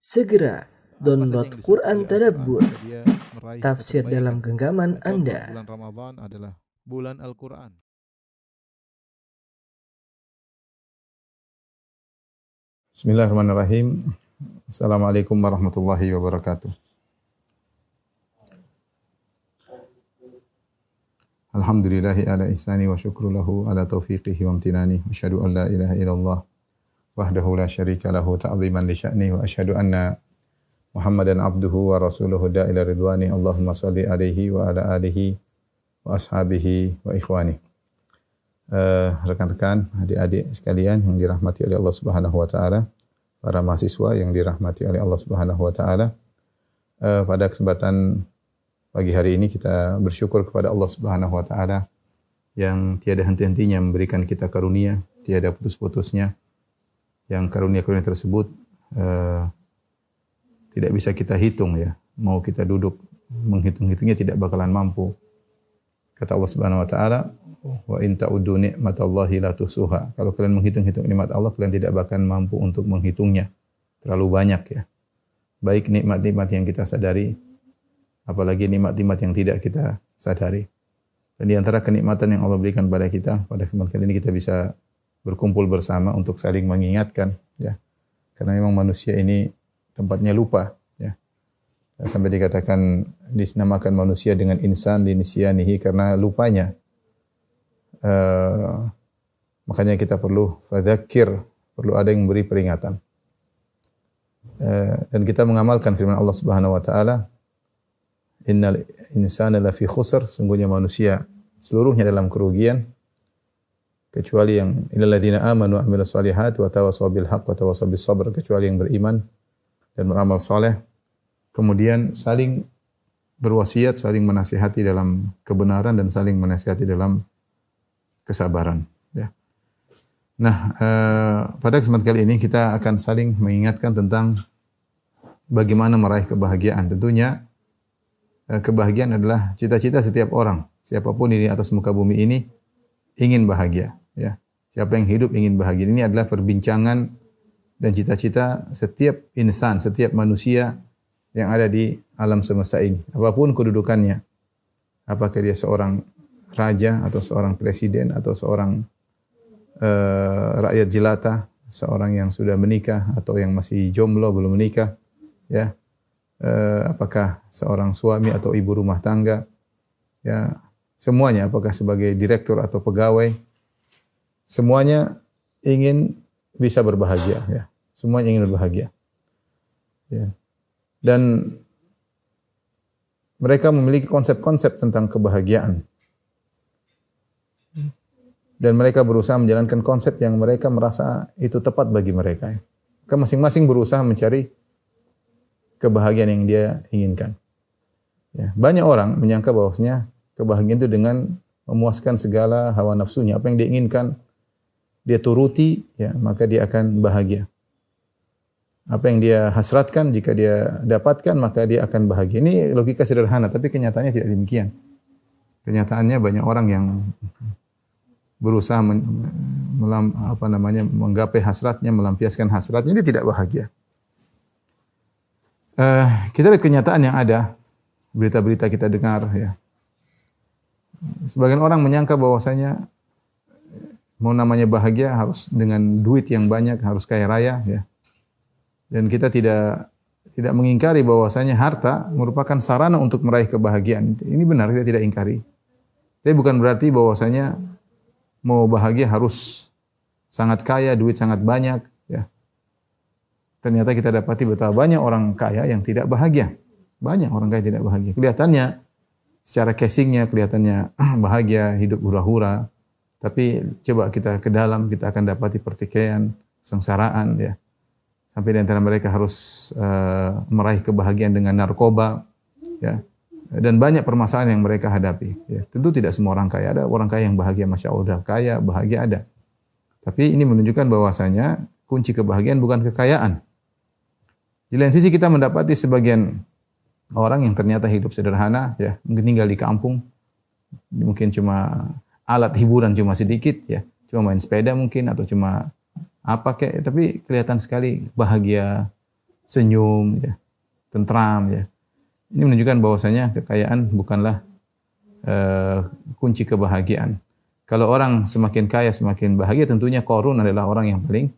Segera download Quran Tadabbur, tafsir dalam genggaman Anda. Bulan Ramadan adalah bulan Al-Quran. Bismillahirrahmanirrahim. Assalamualaikum warahmatullahi wabarakatuh. Alhamdulillahi ala ihsani wa syukru lahu ala taufiqihi wa amtinani. Asyhadu an la ilaha illallah wahdahu la syarika lahu ta'ziman li sya'ni wa asyhadu anna Muhammadan abduhu wa rasuluhu da'ila ridwani. Allahumma salli alaihi wa ala alihi wa ashabihi wa ikhwani. Eh, rekan-rekan, adik-adik sekalian yang dirahmati oleh Allah Subhanahu wa taala, para mahasiswa yang dirahmati oleh Allah Subhanahu wa taala. Eh, pada kesempatan pagi hari ini kita bersyukur kepada Allah Subhanahu wa taala yang tiada henti-hentinya memberikan kita karunia, tiada putus-putusnya. Yang karunia-karunia tersebut eh, tidak bisa kita hitung ya. Mau kita duduk menghitung-hitungnya tidak bakalan mampu. Kata Allah Subhanahu wa taala, wa in ta'uddu ni'matallahi la tusuha. Kalau kalian menghitung-hitung nikmat Allah, kalian tidak bakalan mampu untuk menghitungnya. Terlalu banyak ya. Baik nikmat-nikmat yang kita sadari, apalagi nikmat-nikmat yang tidak kita sadari. Dan di antara kenikmatan yang Allah berikan pada kita, pada kesempatan kali ini kita bisa berkumpul bersama untuk saling mengingatkan ya. Karena memang manusia ini tempatnya lupa ya. Sampai dikatakan dinamakan manusia dengan insan dinisyanihi karena lupanya. Uh, makanya kita perlu fadzakir, perlu ada yang memberi peringatan. Uh, dan kita mengamalkan firman Allah Subhanahu wa taala, "Innal insana lafi khusr", sungguhnya manusia seluruhnya dalam kerugian kecuali yang illal ladzina amanu wa amilus solihat wa tawassaw bil haqq wa tawassaw bis sabr kecuali yang beriman dan beramal saleh kemudian saling berwasiat saling menasihati dalam kebenaran dan saling menasihati dalam kesabaran ya. Nah, eh, pada kesempatan kali ini kita akan saling mengingatkan tentang bagaimana meraih kebahagiaan. Tentunya eh, kebahagiaan adalah cita-cita setiap orang. Siapa pun di atas muka bumi ini ingin bahagia, ya. Siapa yang hidup ingin bahagia. Ini adalah perbincangan dan cita-cita setiap insan, setiap manusia yang ada di alam semesta ini. Apa pun kedudukannya. Apakah dia seorang raja atau seorang presiden atau seorang uh, rakyat jelata, seorang yang sudah menikah atau yang masih jomblo belum menikah, ya. Uh, apakah seorang suami atau ibu rumah tangga, ya. Semuanya apakah sebagai direktur atau pegawai, semuanya ingin bisa berbahagia, ya. Semuanya ingin berbahagia. Ya. Dan mereka memiliki konsep-konsep tentang kebahagiaan dan mereka berusaha menjalankan konsep yang mereka merasa itu tepat bagi mereka. Mereka masing-masing berusaha mencari kebahagiaan yang dia inginkan. Ya, banyak orang menyangka bahwasanya kebahagiaan itu dengan memuaskan segala hawa nafsunya, apa yang dia inginkan dia turuti, ya maka dia akan bahagia. Apa yang dia hasratkan jika dia dapatkan maka dia akan bahagia. Ini logika sederhana, tapi kenyataannya tidak demikian. Kenyataannya banyak orang yang berusaha melam, apa namanya menggapai hasratnya, melampiaskan hasratnya, ini tidak bahagia. Uh, kita lihat kenyataan yang ada, berita-berita kita dengar ya. Sebagian orang menyangka bahwasanya mau namanya bahagia harus dengan duit yang banyak, harus kaya raya ya. Dan kita tidak tidak mengingkari bahwasanya harta merupakan sarana untuk meraih kebahagiaan. Ini benar kita tidak ingkari. Tapi bukan berarti bahwasanya mau bahagia harus sangat kaya, duit sangat banyak, ya. Ternyata kita dapati betapa banyak orang kaya yang tidak bahagia. Banyak orang kaya tidak bahagia. Kelihatannya secara casingnya kelihatannya bahagia, hidup hura-hura. Tapi coba kita ke dalam, kita akan dapati pertikaian, sengsaraan, ya. Sampai di antara mereka harus uh, meraih kebahagiaan dengan narkoba, ya dan banyak permasalahan yang mereka hadapi. Ya, tentu tidak semua orang kaya ada orang kaya yang bahagia, masya Allah kaya bahagia ada. Tapi ini menunjukkan bahwasanya kunci kebahagiaan bukan kekayaan. Di lain sisi kita mendapati sebagian orang yang ternyata hidup sederhana, ya mungkin tinggal di kampung, mungkin cuma alat hiburan cuma sedikit, ya cuma main sepeda mungkin atau cuma apa kayak, tapi kelihatan sekali bahagia, senyum, ya, tentram, ya. Ini menunjukkan bahwasanya kekayaan bukanlah uh, kunci kebahagiaan. Kalau orang semakin kaya semakin bahagia, tentunya korun adalah orang yang paling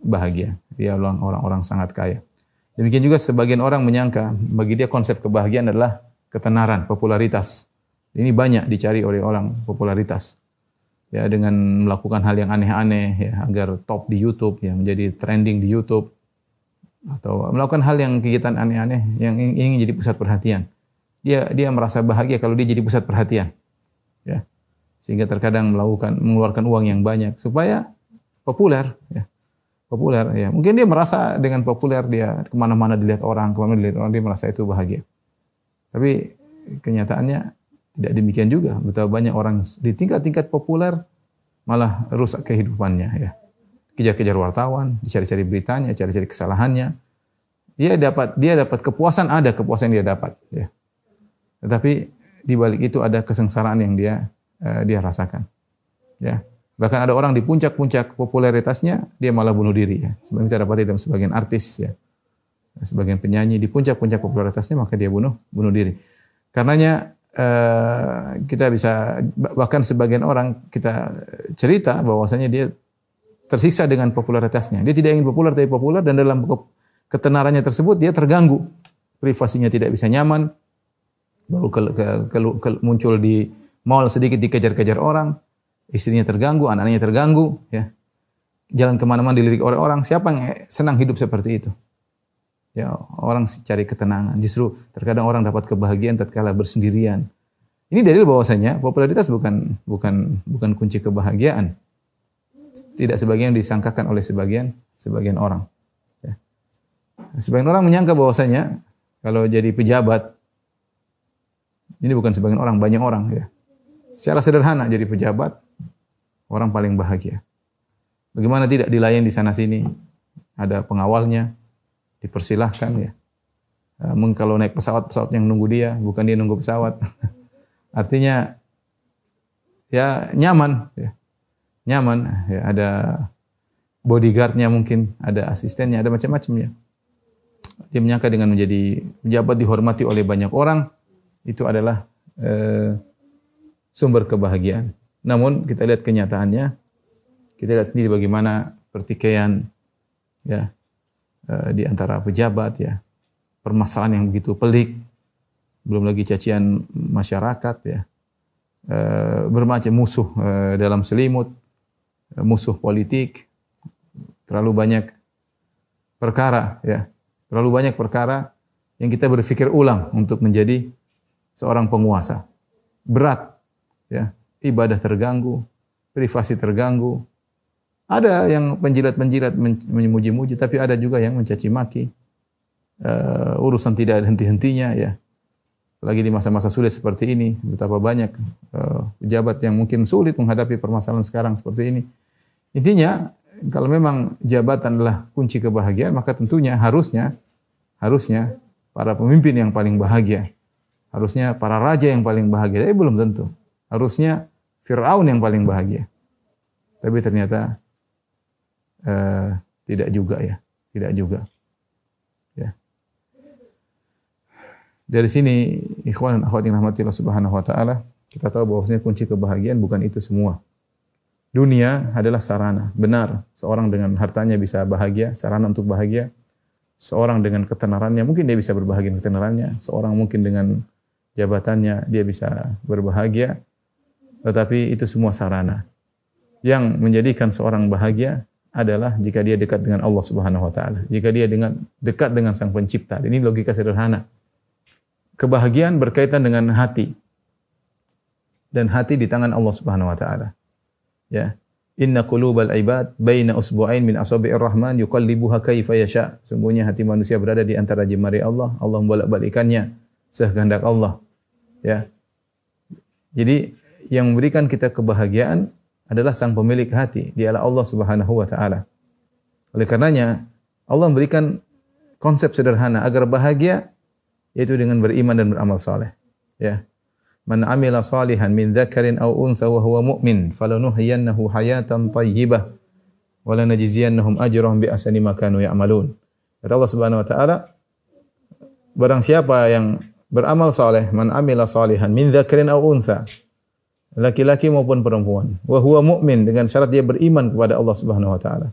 bahagia. Dia orang-orang sangat kaya. Demikian juga sebagian orang menyangka bagi dia konsep kebahagiaan adalah ketenaran, popularitas. Ini banyak dicari oleh orang popularitas. Ya dengan melakukan hal yang aneh-aneh ya agar top di YouTube ya menjadi trending di YouTube atau melakukan hal yang kegiatan aneh-aneh yang ingin jadi pusat perhatian. Dia dia merasa bahagia kalau dia jadi pusat perhatian. Ya. Sehingga terkadang melakukan mengeluarkan uang yang banyak supaya populer ya. Populer ya. Mungkin dia merasa dengan populer dia ke mana-mana dilihat orang, ke mana dilihat orang dia merasa itu bahagia. Tapi kenyataannya tidak demikian juga. Betapa banyak orang di tingkat-tingkat populer malah rusak kehidupannya ya kejar-kejar wartawan, dicari-cari beritanya, cari-cari kesalahannya. Dia dapat dia dapat kepuasan ada kepuasan dia dapat ya. Tetapi di balik itu ada kesengsaraan yang dia uh, dia rasakan. Ya. Bahkan ada orang di puncak-puncak popularitasnya dia malah bunuh diri ya. Sebenarnya kita dapati dalam sebagian artis ya. Sebagian penyanyi di puncak-puncak popularitasnya maka dia bunuh bunuh diri. Karenanya uh, kita bisa bahkan sebagian orang kita cerita bahwasanya dia tersiksa dengan popularitasnya. Dia tidak ingin populer tapi populer dan dalam ketenarannya tersebut dia terganggu. Privasinya tidak bisa nyaman. Baru ke, ke, ke, ke, muncul di mall sedikit dikejar-kejar orang. Istrinya terganggu, anak-anaknya terganggu. Ya. Jalan ke mana-mana dilirik oleh orang. Siapa yang senang hidup seperti itu? Ya, orang cari ketenangan. Justru terkadang orang dapat kebahagiaan tatkala bersendirian. Ini dalil bahwasanya popularitas bukan bukan bukan kunci kebahagiaan tidak sebagian disangkakan oleh sebagian sebagian orang. Ya. Sebagian orang menyangka bahwasanya kalau jadi pejabat ini bukan sebagian orang, banyak orang ya. Secara sederhana jadi pejabat orang paling bahagia. Bagaimana tidak dilayani di sana sini? Ada pengawalnya, dipersilahkan ya. Mungkin kalau naik pesawat, pesawat yang nunggu dia, bukan dia nunggu pesawat. Artinya ya nyaman ya nyaman, ya, ada bodyguardnya mungkin, ada asistennya, ada macam-macam ya. Dia menyangka dengan menjadi pejabat dihormati oleh banyak orang, itu adalah eh, sumber kebahagiaan. Namun kita lihat kenyataannya, kita lihat sendiri bagaimana pertikaian ya eh, di antara pejabat ya, permasalahan yang begitu pelik, belum lagi cacian masyarakat ya, eh, bermacam musuh eh, dalam selimut, musuh politik, terlalu banyak perkara ya. Terlalu banyak perkara yang kita berpikir ulang untuk menjadi seorang penguasa. Berat ya, ibadah terganggu, privasi terganggu. Ada yang penjilat-penjilat memuji-muji, tapi ada juga yang mencaci maki. Uh, urusan tidak ada henti-hentinya ya. Lagi di masa-masa sulit seperti ini, betapa banyak uh, pejabat yang mungkin sulit menghadapi permasalahan sekarang seperti ini. Intinya, kalau memang jabatan adalah kunci kebahagiaan, maka tentunya harusnya harusnya para pemimpin yang paling bahagia. Harusnya para raja yang paling bahagia. Tapi belum tentu. Harusnya Fir'aun yang paling bahagia. Tapi ternyata uh, tidak juga ya. Tidak juga. Dari sini ikhwan dan akhwat yang rahmati Allah Subhanahu wa taala, kita tahu bahwasanya kunci kebahagiaan bukan itu semua. Dunia adalah sarana. Benar, seorang dengan hartanya bisa bahagia, sarana untuk bahagia. Seorang dengan ketenarannya, mungkin dia bisa berbahagia dengan ketenarannya. Seorang mungkin dengan jabatannya, dia bisa berbahagia. Tetapi itu semua sarana. Yang menjadikan seorang bahagia adalah jika dia dekat dengan Allah Subhanahu wa taala. Jika dia dengan dekat dengan Sang Pencipta. Ini logika sederhana kebahagiaan berkaitan dengan hati. Dan hati di tangan Allah Subhanahu wa taala. Ya. Inna qulubal ibad baina usbu'ain min asabi'ir rahman yuqallibuha kaifa yasha. Sungguhnya hati manusia berada di antara jemari Allah. Allah membolak-balikannya sekehendak Allah. Ya. Jadi yang memberikan kita kebahagiaan adalah sang pemilik hati. Dialah Allah Subhanahu wa taala. Oleh karenanya Allah memberikan konsep sederhana agar bahagia yaitu dengan beriman dan beramal saleh. Ya. Man amila salihan min dzakarin aw untha wa huwa mu'min falanuhyiyannahu hayatan thayyibah wa lanajziyannahum ajrahum bi ahsani ma kanu ya'malun. Kata Allah Subhanahu wa taala, barang siapa yang beramal saleh, man amila salihan min dzakarin aw untha, laki-laki maupun perempuan, wa huwa mu'min dengan syarat dia beriman kepada Allah Subhanahu wa taala.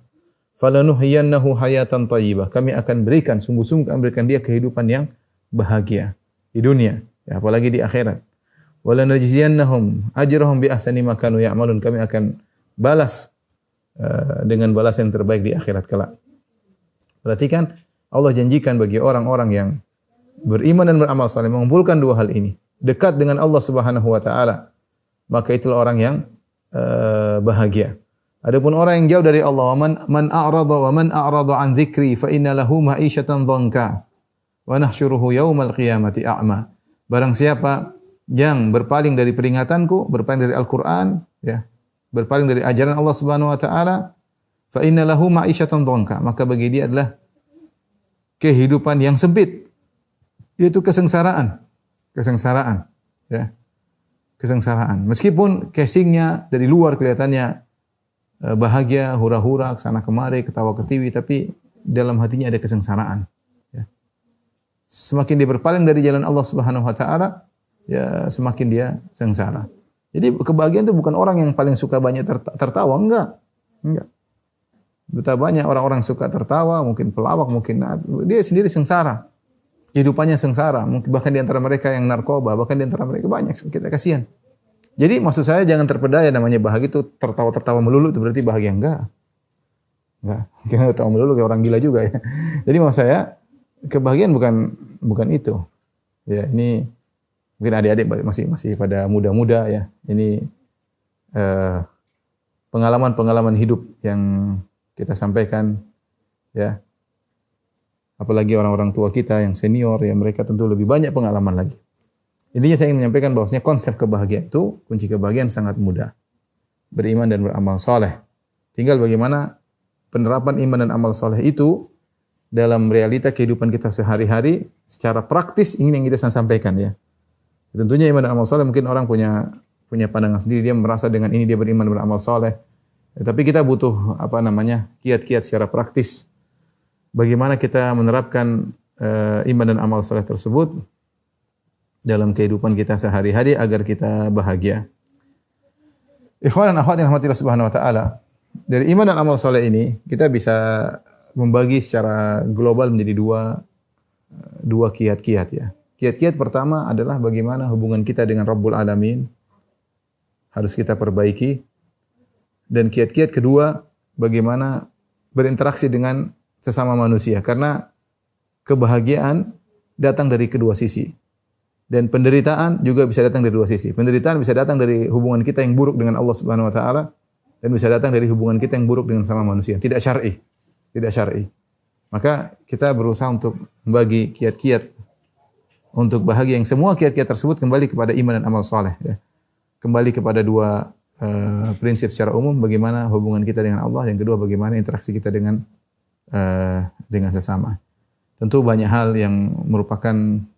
Falanuhyiyannahu hayatan thayyibah. Kami akan berikan sungguh-sungguh akan berikan dia kehidupan yang bahagia di dunia, ya, apalagi di akhirat. Walanajziyannahum ajrahum bi ahsani ma kanu ya'malun. Kami akan balas uh, dengan balas yang terbaik di akhirat kelak. Perhatikan Allah janjikan bagi orang-orang yang beriman dan beramal saleh mengumpulkan dua hal ini, dekat dengan Allah Subhanahu wa taala, maka itulah orang yang uh, bahagia. Adapun orang yang jauh dari Allah, man man a'rada wa man a'rada an dzikri fa inna lahu ma'isyatan dhanka wa nahsyuruhu yaumal qiyamati a'ma. Barang siapa yang berpaling dari peringatanku, berpaling dari Al-Qur'an, ya, berpaling dari ajaran Allah Subhanahu wa taala, fa inna lahu ma'isyatan dhanka, maka bagi dia adalah kehidupan yang sempit. Yaitu kesengsaraan. Kesengsaraan, ya. Kesengsaraan. Meskipun casingnya dari luar kelihatannya Eh, bahagia, hura-hura, ke sana kemari, ketawa ketiwi, tapi dalam hatinya ada kesengsaraan. Ya. Semakin dia berpaling dari jalan Allah Subhanahu Wa Taala, ya semakin dia sengsara. Jadi kebahagiaan itu bukan orang yang paling suka banyak tertawa, enggak, enggak. Betapa banyak orang-orang suka tertawa, mungkin pelawak, mungkin dia sendiri sengsara. Kehidupannya sengsara, mungkin bahkan di antara mereka yang narkoba, bahkan di antara mereka banyak kita kasihan. Jadi maksud saya jangan terpedaya namanya bahagia itu tertawa-tertawa melulu itu berarti bahagia enggak. Enggak. Jangan tertawa melulu kayak orang gila juga ya. Jadi maksud saya kebahagiaan bukan bukan itu. Ya, ini mungkin adik-adik masih masih pada muda-muda ya. Ini eh, pengalaman-pengalaman hidup yang kita sampaikan ya. Apalagi orang-orang tua kita yang senior ya mereka tentu lebih banyak pengalaman lagi. Intinya saya ingin menyampaikan bahwasanya konsep kebahagiaan itu kunci kebahagiaan sangat mudah. Beriman dan beramal soleh. Tinggal bagaimana penerapan iman dan amal soleh itu dalam realita kehidupan kita sehari-hari secara praktis ini yang kita sampaikan ya. Tentunya iman dan amal soleh mungkin orang punya punya pandangan sendiri dia merasa dengan ini dia beriman dan beramal soleh. Tapi kita butuh apa namanya kiat-kiat secara praktis. Bagaimana kita menerapkan uh, iman dan amal soleh tersebut dalam kehidupan kita sehari-hari agar kita bahagia. Ikhwan dan akhwat yang subhanahu wa ta'ala. Dari iman dan amal soleh ini, kita bisa membagi secara global menjadi dua dua kiat-kiat ya. Kiat-kiat pertama adalah bagaimana hubungan kita dengan Rabbul Alamin harus kita perbaiki. Dan kiat-kiat kedua, bagaimana berinteraksi dengan sesama manusia. Karena kebahagiaan datang dari kedua sisi. Dan penderitaan juga bisa datang dari dua sisi. Penderitaan bisa datang dari hubungan kita yang buruk dengan Allah Subhanahu wa taala dan bisa datang dari hubungan kita yang buruk dengan sama manusia. Tidak syar'i. Tidak syar'i. Maka kita berusaha untuk membagi kiat-kiat untuk bahagia yang semua kiat-kiat tersebut kembali kepada iman dan amal soleh. Ya. Kembali kepada dua uh, prinsip secara umum bagaimana hubungan kita dengan Allah, yang kedua bagaimana interaksi kita dengan uh, dengan sesama. Tentu banyak hal yang merupakan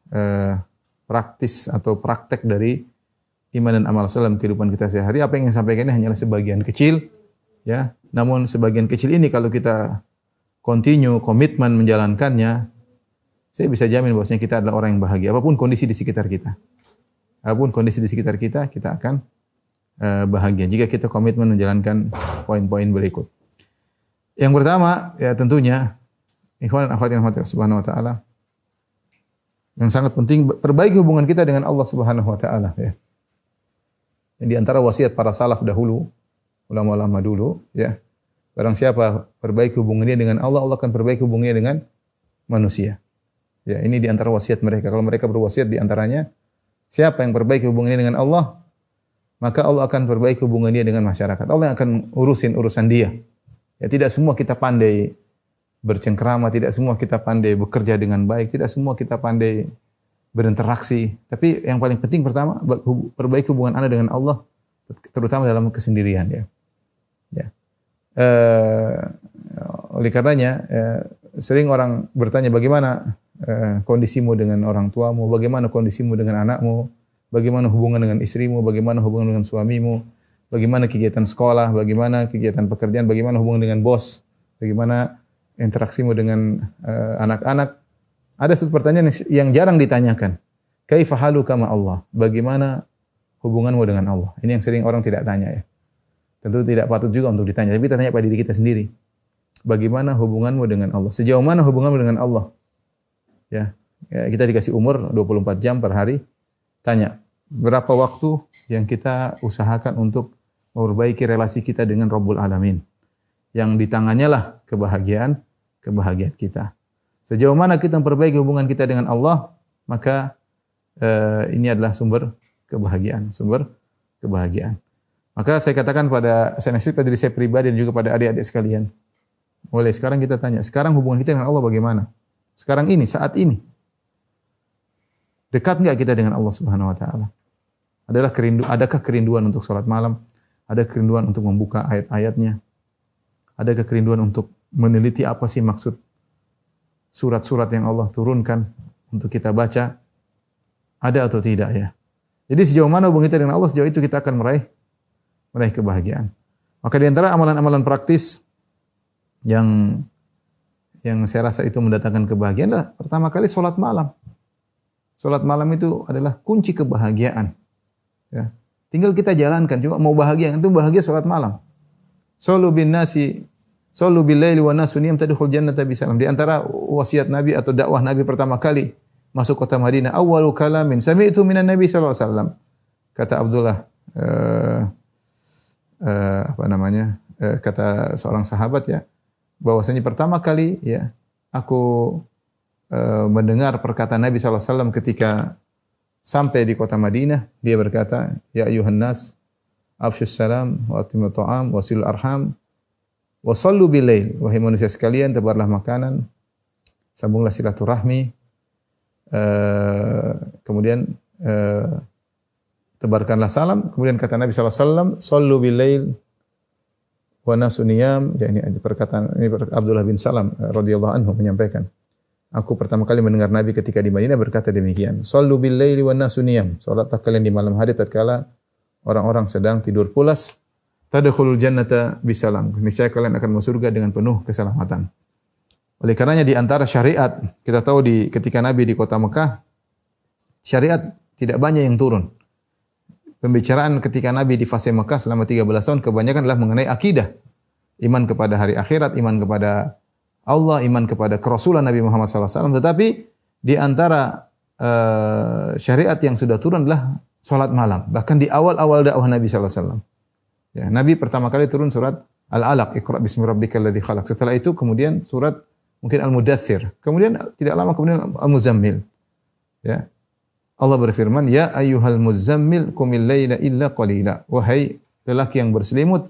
uh, praktis atau praktek dari iman dan amal soleh dalam kehidupan kita sehari. Apa yang ingin sampaikan ini hanyalah sebagian kecil, ya. Namun sebagian kecil ini kalau kita continue komitmen menjalankannya, saya bisa jamin bahwasanya kita adalah orang yang bahagia. Apa pun kondisi di sekitar kita, apa pun kondisi di sekitar kita, kita akan uh, bahagia jika kita komitmen menjalankan poin-poin berikut. Yang pertama, ya tentunya ikhwan dan akhwat yang subhanahu wa taala, yang sangat penting perbaiki hubungan kita dengan Allah Subhanahu wa taala ya. Yang di antara wasiat para salaf dahulu, ulama-ulama dulu ya. Barang siapa perbaiki hubungannya dengan Allah, Allah akan perbaiki hubungannya dengan manusia. Ya, ini di antara wasiat mereka. Kalau mereka berwasiat di antaranya siapa yang perbaiki hubungannya dengan Allah, maka Allah akan perbaiki hubungannya dengan masyarakat. Allah yang akan urusin urusan dia. Ya, tidak semua kita pandai bercengkrama, tidak semua kita pandai bekerja dengan baik, tidak semua kita pandai berinteraksi. Tapi yang paling penting pertama perbaiki hubungan Anda dengan Allah terutama dalam kesendirian ya. Ya. E, oleh karenanya e, sering orang bertanya bagaimana e, kondisimu dengan orang tuamu, bagaimana kondisimu dengan anakmu, bagaimana hubungan dengan istrimu, bagaimana hubungan dengan suamimu, bagaimana kegiatan sekolah, bagaimana kegiatan pekerjaan, bagaimana hubungan dengan bos, bagaimana interaksimu dengan eh, anak-anak, ada satu pertanyaan yang jarang ditanyakan. Kaifa haluka ma Allah? Bagaimana hubunganmu dengan Allah? Ini yang sering orang tidak tanya ya. Tentu tidak patut juga untuk ditanya, tapi kita tanya pada diri kita sendiri. Bagaimana hubunganmu dengan Allah? Sejauh mana hubunganmu dengan Allah? Ya, ya kita dikasih umur 24 jam per hari. Tanya, berapa waktu yang kita usahakan untuk memperbaiki relasi kita dengan Rabbul Alamin? Yang di tangannya lah kebahagiaan, kebahagiaan kita. Sejauh mana kita memperbaiki hubungan kita dengan Allah, maka uh, ini adalah sumber kebahagiaan, sumber kebahagiaan. Maka saya katakan pada saya pada diri saya pribadi dan juga pada adik-adik sekalian. Mulai sekarang kita tanya, sekarang hubungan kita dengan Allah bagaimana? Sekarang ini, saat ini. Dekat enggak kita dengan Allah Subhanahu wa taala? Adalah kerindu, adakah kerinduan untuk salat malam? Ada kerinduan untuk membuka ayat-ayatnya? Adakah kerinduan untuk meneliti apa sih maksud surat-surat yang Allah turunkan untuk kita baca? Ada atau tidak ya? Jadi sejauh mana hubungan kita dengan Allah, sejauh itu kita akan meraih meraih kebahagiaan. Maka di antara amalan-amalan praktis yang yang saya rasa itu mendatangkan kebahagiaan adalah pertama kali sholat malam. Sholat malam itu adalah kunci kebahagiaan. Ya. Tinggal kita jalankan. Cuma mau bahagia, itu bahagia sholat malam. Solu bin nasi, solu bil laili wa nasu niyam tadkhul jannata bisalam. Di antara wasiat Nabi atau dakwah Nabi pertama kali masuk kota Madinah, awalu kalamin sami'tu minan Nabi sallallahu alaihi wasallam. Kata Abdullah uh, uh, apa namanya? Uh, kata seorang sahabat ya, bahwasanya pertama kali ya aku uh, mendengar perkataan Nabi SAW ketika sampai di kota Madinah, dia berkata, Ya ayuhan nas, afshus salam, wa atimu ta'am, wasil arham, wa sallu bilail. Wahai manusia sekalian, tebarlah makanan, sambunglah silaturahmi, uh, kemudian uh, tebarkanlah salam. Kemudian kata Nabi SAW, Sallu bilail wa nasu niyam. Ya, ini perkataan ini Abdullah bin Salam eh, radhiyallahu anhu menyampaikan. Aku pertama kali mendengar Nabi ketika di Madinah berkata demikian. Sallu bilaili wa nasu niyam. Salatlah kalian di malam hari tatkala orang-orang sedang tidur pulas. Tadkhulul jannata bisalam. Niscaya kalian akan masuk surga dengan penuh keselamatan. Oleh karenanya di antara syariat, kita tahu di ketika Nabi di kota Mekah, syariat tidak banyak yang turun pembicaraan ketika Nabi di fase Mekah selama 13 tahun kebanyakan adalah mengenai akidah. Iman kepada hari akhirat, iman kepada Allah, iman kepada kerasulan Nabi Muhammad SAW. Tetapi di antara uh, syariat yang sudah turun adalah sholat malam. Bahkan di awal-awal dakwah Nabi SAW. Ya, Nabi pertama kali turun surat Al-Alaq, Iqra bismi rabbikal ladzi khalaq. Setelah itu kemudian surat mungkin Al-Mudaththir. Kemudian tidak lama kemudian Al-Muzammil. Ya. Allah berfirman, "Ya ayyuhal muzammil qumil laila illa qalila." Wahai lelaki yang berselimut,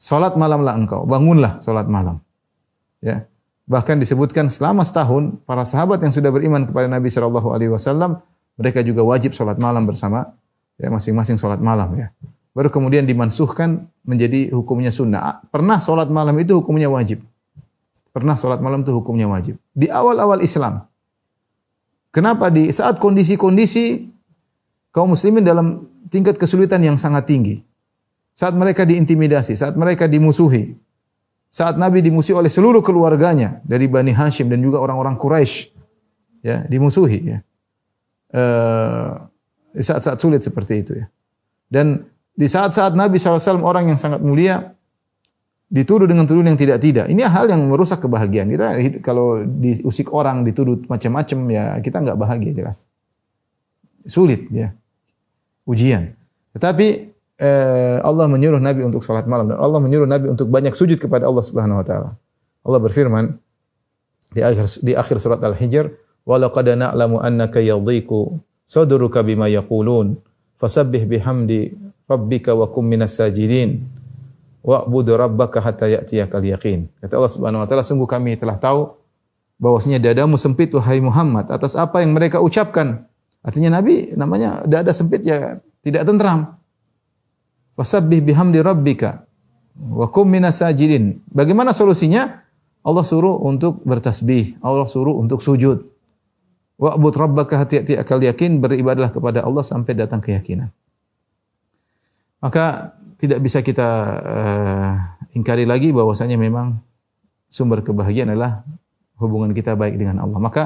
salat malamlah engkau, bangunlah salat malam. Ya. Bahkan disebutkan selama setahun para sahabat yang sudah beriman kepada Nabi sallallahu alaihi wasallam, mereka juga wajib salat malam bersama ya masing-masing salat malam ya. Baru kemudian dimansuhkan menjadi hukumnya sunnah. Pernah salat malam itu hukumnya wajib. Pernah salat malam itu hukumnya wajib. Di awal-awal Islam, Kenapa di saat kondisi-kondisi kaum muslimin dalam tingkat kesulitan yang sangat tinggi. Saat mereka diintimidasi, saat mereka dimusuhi. Saat Nabi dimusuhi oleh seluruh keluarganya dari Bani Hashim dan juga orang-orang Quraisy. Ya, dimusuhi ya. Di saat-saat sulit seperti itu ya. Dan di saat-saat Nabi SAW orang yang sangat mulia dituduh dengan tuduhan yang tidak-tidak. Ini hal yang merusak kebahagiaan. Kita kalau diusik orang, dituduh macam-macam ya kita nggak bahagia jelas. Sulit ya. Ujian. Tetapi eh, Allah menyuruh Nabi untuk salat malam dan Allah menyuruh Nabi untuk banyak sujud kepada Allah Subhanahu wa taala. Allah berfirman di akhir di akhir surat Al-Hijr, "Wa laqad na'lamu annaka yadhiqu sadruka bima yaqulun, fasabbih bihamdi rabbika wa kum minas sajidin." wa'budu rabbaka hatta ya'tiyakal yaqin. Kata Allah Subhanahu wa taala, sungguh kami telah tahu bahwasanya dadamu sempit wahai Muhammad atas apa yang mereka ucapkan. Artinya Nabi namanya dada sempit ya tidak tentram. Wasabbih bihamdi rabbika wa kum minas sajidin. Bagaimana solusinya? Allah suruh untuk bertasbih, Allah suruh untuk sujud. Wa'bud rabbaka hatta ya'tiyakal yaqin, beribadahlah kepada Allah sampai datang keyakinan. Maka tidak bisa kita uh, ingkari lagi bahwasanya memang sumber kebahagiaan adalah hubungan kita baik dengan Allah. Maka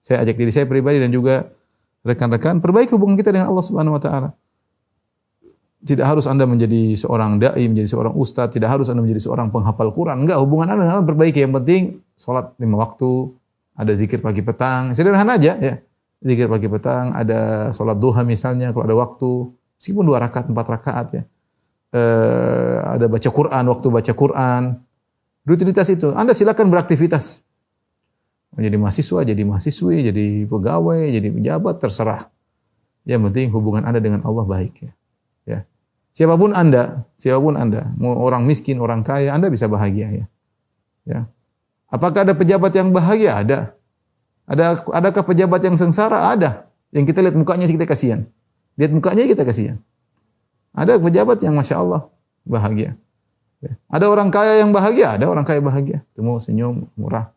saya ajak diri saya pribadi dan juga rekan-rekan perbaiki hubungan kita dengan Allah Subhanahu wa taala. Tidak harus Anda menjadi seorang dai, menjadi seorang ustadz, tidak harus Anda menjadi seorang penghafal Quran. Enggak, hubungan Anda dengan perbaiki. Yang penting salat lima waktu, ada zikir pagi petang, sederhana aja ya. Zikir pagi petang, ada salat duha misalnya kalau ada waktu, meskipun dua rakaat, empat rakaat ya. Eh, ada baca Quran, waktu baca Quran. Rutinitas itu. Anda silakan beraktivitas. Menjadi mahasiswa, jadi mahasiswi, jadi pegawai, jadi pejabat, terserah. Yang penting hubungan Anda dengan Allah baik ya. Ya. Siapa pun Anda, siapa pun Anda, mau orang miskin, orang kaya, Anda bisa bahagia ya. Ya. Apakah ada pejabat yang bahagia? Ada. Ada adakah pejabat yang sengsara? Ada. Yang kita lihat mukanya kita kasihan. Lihat mukanya kita kasihan. Ada pejabat yang masya Allah bahagia. Ya. Ada orang kaya yang bahagia, ada orang kaya bahagia. Temu senyum, murah,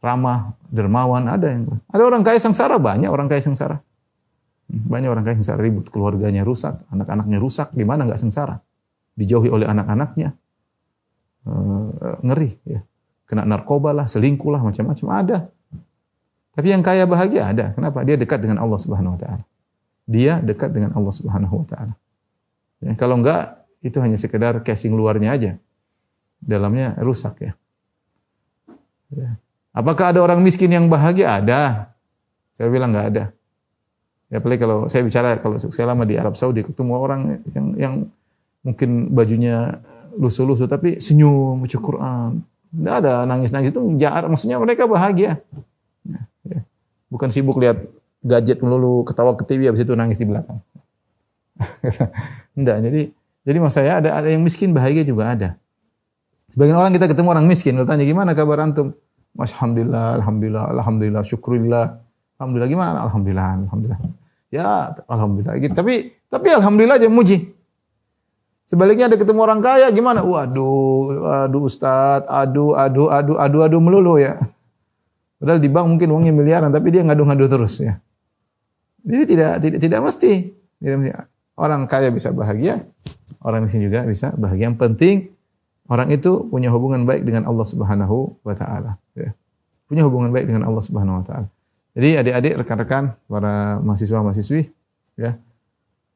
ramah, dermawan, ada yang ada orang kaya sengsara, banyak orang kaya sengsara. Banyak orang kaya sengsara ribut, keluarganya rusak, anak-anaknya rusak, gimana nggak sengsara? Dijauhi oleh anak-anaknya, uh, ngeri ya kena narkoba lah, selingkuh lah, macam-macam ada. Tapi yang kaya bahagia ada. Kenapa? Dia dekat dengan Allah Subhanahu wa taala. Dia dekat dengan Allah Subhanahu wa taala. Ya, kalau enggak itu hanya sekedar casing luarnya aja. Dalamnya rusak ya. ya. Apakah ada orang miskin yang bahagia? Ada. Saya bilang enggak ada. Ya apalagi kalau saya bicara kalau saya lama di Arab Saudi ketemu orang yang yang mungkin bajunya lusuh-lusuh tapi senyum baca Quran, tidak ada nangis-nangis itu jahat. Maksudnya mereka bahagia. Ya, ya. Bukan sibuk lihat gadget melulu, ketawa ke TV, habis itu nangis di belakang. Tidak. Jadi jadi maksud saya ada ada yang miskin bahagia juga ada. Sebagian orang kita ketemu orang miskin, kita tanya gimana kabar antum? Mas alhamdulillah, alhamdulillah, alhamdulillah, syukurillah. Alhamdulillah gimana? Alhamdulillah, alhamdulillah. Ya, alhamdulillah. Gitu. Tapi tapi alhamdulillah aja muji. Sebaliknya ada ketemu orang kaya gimana? Waduh, waduh Ustaz, aduh, aduh, aduh, aduh, aduh melulu ya. Padahal di bank mungkin uangnya miliaran, tapi dia ngadu-ngadu terus ya. Jadi tidak tidak tidak mesti. Tidak mesti. Orang kaya bisa bahagia, orang miskin juga bisa bahagia. Yang penting orang itu punya hubungan baik dengan Allah Subhanahu wa taala, ya. Punya hubungan baik dengan Allah Subhanahu wa taala. Jadi adik-adik, rekan-rekan, para mahasiswa-mahasiswi, ya,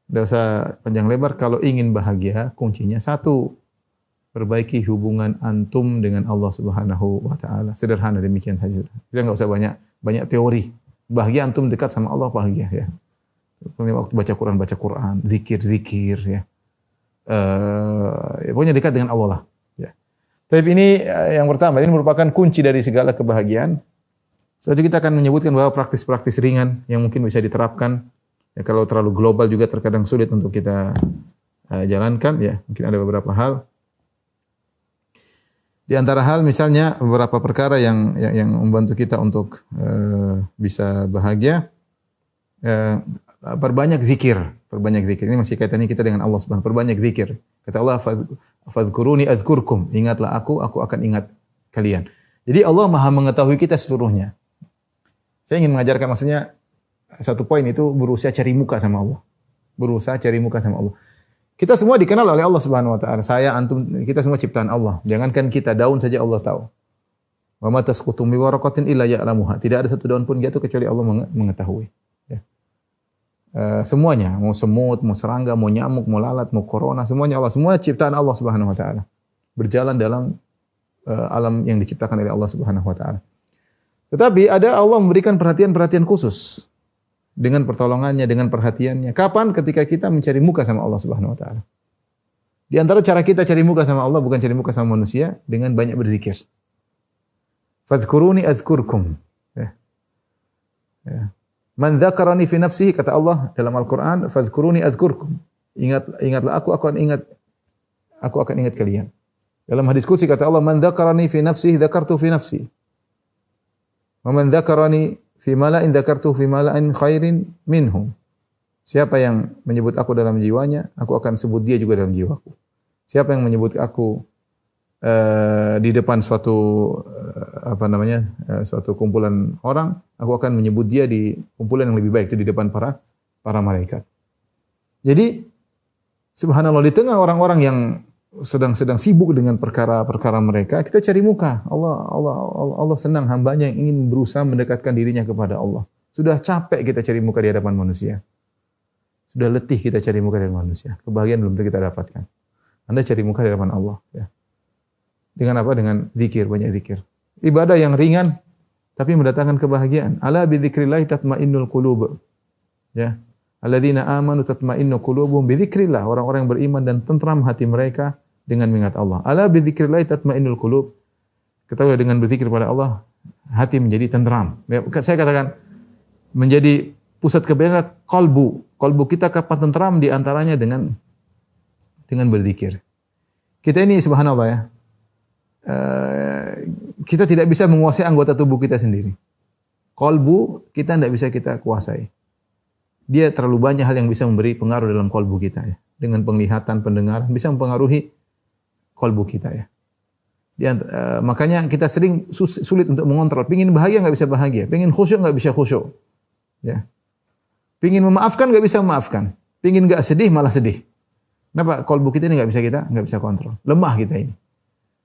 tidak usah panjang lebar. Kalau ingin bahagia, kuncinya satu. Perbaiki hubungan antum dengan Allah Subhanahu wa taala. Sederhana demikian saja. Kita nggak usah banyak banyak teori. Bahagia antum dekat sama Allah bahagia ya. Waktu baca Quran baca Quran, zikir zikir ya. Uh, pokoknya dekat dengan Allah lah. Ya. Tapi ini uh, yang pertama, ini merupakan kunci dari segala kebahagiaan. Selanjutnya kita akan menyebutkan bahwa praktis-praktis ringan yang mungkin bisa diterapkan Ya, kalau terlalu global juga terkadang sulit untuk kita uh, jalankan ya. Mungkin ada beberapa hal. Di antara hal misalnya beberapa perkara yang yang, yang membantu kita untuk uh, bisa bahagia uh, perbanyak zikir, perbanyak zikir. Ini masih kaitannya kita dengan Allah Subhanahu perbanyak zikir. Kata Allah fadhkuruni azkurkum. Ingatlah aku, aku akan ingat kalian. Jadi Allah Maha mengetahui kita seluruhnya. Saya ingin mengajarkan maksudnya satu poin itu berusaha cari muka sama Allah. Berusaha cari muka sama Allah. Kita semua dikenal oleh Allah Subhanahu wa taala. Saya antum kita semua ciptaan Allah. Jangankan kita daun saja Allah tahu. Wa ma tasqutu mi waraqatin illa ya'lamuha. Tidak ada satu daun pun jatuh kecuali Allah mengetahui. Ya. Uh, semuanya, mau semut, mau serangga, mau nyamuk, mau lalat, mau corona, semuanya Allah. Semua ciptaan Allah Subhanahu wa taala. Berjalan dalam uh, alam yang diciptakan oleh Allah Subhanahu wa taala. Tetapi ada Allah memberikan perhatian-perhatian khusus dengan pertolongannya, dengan perhatiannya. Kapan? Ketika kita mencari muka sama Allah Subhanahu wa taala. Di antara cara kita cari muka sama Allah bukan cari muka sama manusia dengan banyak berzikir. Fadhkuruni adzkurkum. Ya. Ya. Man dzakarani fi nafsihi kata Allah dalam Al-Qur'an, fadhkuruni adzkurkum. Ingat ingatlah aku akan ingat aku akan ingat kalian. Dalam hadis qudsi kata Allah, "Man dzakarani fi nafsihi dzakartu fi nafsi." Wa dzakarani fi mala'in dzakartu fi mala'in khairin minhum. Siapa yang menyebut aku dalam jiwanya, aku akan sebut dia juga dalam jiwaku. Siapa yang menyebut aku uh, di depan suatu uh, apa namanya? Uh, suatu kumpulan orang, aku akan menyebut dia di kumpulan yang lebih baik itu di depan para para malaikat. Jadi subhanallah di tengah orang-orang yang sedang-sedang sibuk dengan perkara-perkara mereka, kita cari muka. Allah, Allah, Allah, Allah senang hambanya yang ingin berusaha mendekatkan dirinya kepada Allah. Sudah capek kita cari muka di hadapan manusia. Sudah letih kita cari muka di hadapan manusia. Kebahagiaan belum kita dapatkan. Anda cari muka di hadapan Allah. Ya. Dengan apa? Dengan zikir, banyak zikir. Ibadah yang ringan, tapi mendatangkan kebahagiaan. Ala bi dzikrillah tatmainnul qulub. Ya. Alladzina amanu tatmainnu qulubuhum bi dzikrillah. Orang-orang yang beriman dan tentram hati mereka dengan mengingat Allah. Ala bi dzikrillah tatmainnul qulub. Ketahui dengan berzikir pada Allah, hati menjadi tentram. Ya, saya katakan menjadi pusat kebenaran kalbu. Kalbu kita kapan tentram di antaranya dengan dengan berzikir. Kita ini subhanallah ya. Uh, kita tidak bisa menguasai anggota tubuh kita sendiri. Kolbu kita tidak bisa kita kuasai. Dia terlalu banyak hal yang bisa memberi pengaruh dalam kolbu kita ya. Dengan penglihatan, pendengaran bisa mempengaruhi kolbu kita ya. Dia, uh, makanya kita sering sulit untuk mengontrol. Pingin bahagia nggak bisa bahagia, pingin khusyuk nggak bisa khusyuk. Ya. Pingin memaafkan nggak bisa memaafkan. Pingin nggak sedih malah sedih. Kenapa? Kolbu kita ini nggak bisa kita nggak bisa kontrol. Lemah kita ini.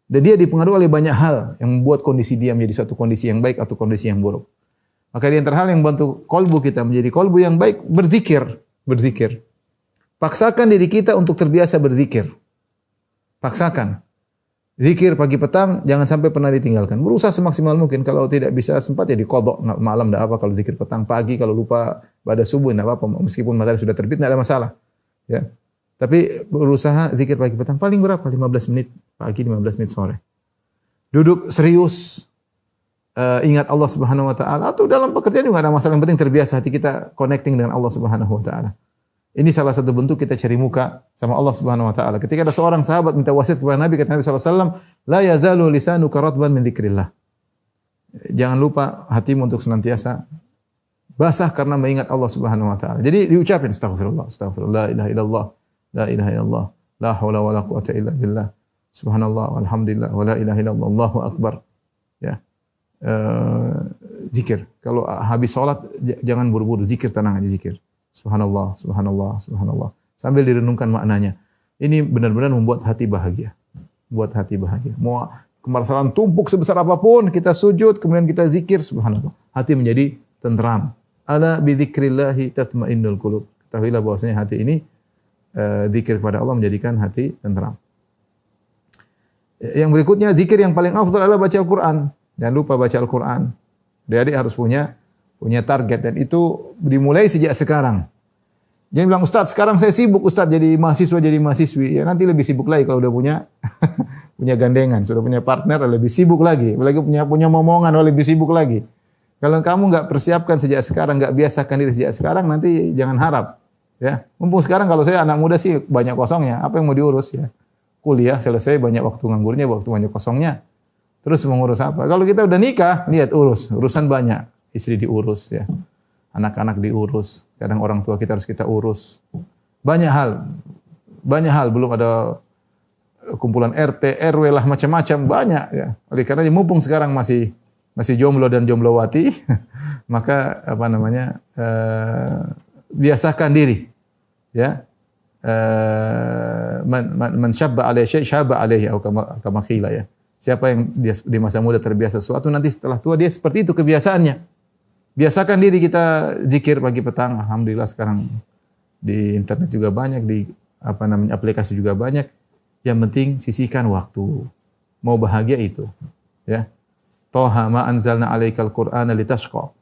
Dan dia dipengaruhi oleh banyak hal yang membuat kondisi dia menjadi suatu kondisi yang baik atau kondisi yang buruk. Maka di antara hal yang membantu kolbu kita menjadi kolbu yang baik, berzikir. Berzikir. Paksakan diri kita untuk terbiasa berzikir. Paksakan. Zikir pagi petang jangan sampai pernah ditinggalkan. Berusaha semaksimal mungkin. Kalau tidak bisa sempat ya dikodok malam tidak apa. Kalau zikir petang pagi kalau lupa pada subuh tidak apa. Meskipun matahari sudah terbit tidak ada masalah. Ya. Tapi berusaha zikir pagi petang paling berapa? 15 menit pagi, 15 menit sore. Duduk serius uh, ingat Allah Subhanahu wa taala atau dalam pekerjaan juga ada masalah yang penting terbiasa hati kita connecting dengan Allah Subhanahu wa taala. Ini salah satu bentuk kita cari muka sama Allah Subhanahu wa taala. Ketika ada seorang sahabat minta wasiat kepada Nabi, kata Nabi sallallahu alaihi wasallam, "La yazalu lisanuka ratban min dzikrillah." Jangan lupa hatimu untuk senantiasa basah karena mengingat Allah Subhanahu wa taala. Jadi diucapin astagfirullah, astagfirullah, la ilaha illallah, la ilaha illallah, la haula wala quwata illa billah. Subhanallah walhamdulillah wa la ilaha illallah, Allahu akbar. Ya. Uh, zikir. Kalau habis sholat jangan buru-buru, zikir tenang aja zikir. Subhanallah, subhanallah, subhanallah. Sambil direnungkan maknanya. Ini benar-benar membuat hati bahagia. Buat hati bahagia. Mau kemasalan tumpuk sebesar apa pun, kita sujud, kemudian kita zikir, subhanallah. Hati menjadi tentram. Ala bidzikrillahi tatmainnul qulub. Ketahuilah bahwasanya hati ini uh, zikir kepada Allah menjadikan hati tentram. Yang berikutnya zikir yang paling afdal adalah baca Al-Qur'an. Jangan lupa baca Al-Qur'an. Adik-adik harus punya punya target dan itu dimulai sejak sekarang. Jangan bilang Ustaz, sekarang saya sibuk Ustaz jadi mahasiswa jadi mahasiswi. Ya nanti lebih sibuk lagi kalau udah punya punya gandengan, sudah punya partner lebih sibuk lagi. Apalagi punya punya momongan lebih sibuk lagi. Kalau kamu nggak persiapkan sejak sekarang, nggak biasakan diri sejak sekarang, nanti jangan harap. Ya, mumpung sekarang kalau saya anak muda sih banyak kosongnya, apa yang mau diurus ya? Kuliah selesai banyak waktu nganggurnya, waktu banyak kosongnya. Terus mengurus apa? Kalau kita udah nikah, lihat urus, urusan banyak istri diurus ya. Anak-anak diurus, kadang orang tua kita harus kita urus. Banyak hal. Banyak hal belum ada kumpulan RT, RW lah macam-macam banyak ya. Oleh karena mumpung sekarang masih masih jomblo dan jomblowati, maka apa namanya? Eh, biasakan diri. Ya. Eh, man, man, syabba alaihi syai ya. Siapa yang di masa muda terbiasa sesuatu nanti setelah tua dia seperti itu kebiasaannya. Biasakan diri kita zikir pagi petang. Alhamdulillah sekarang di internet juga banyak, di apa namanya aplikasi juga banyak. Yang penting sisihkan waktu. Mau bahagia itu, ya. Toha ma anzalna alaikal Qur'ana litashqa.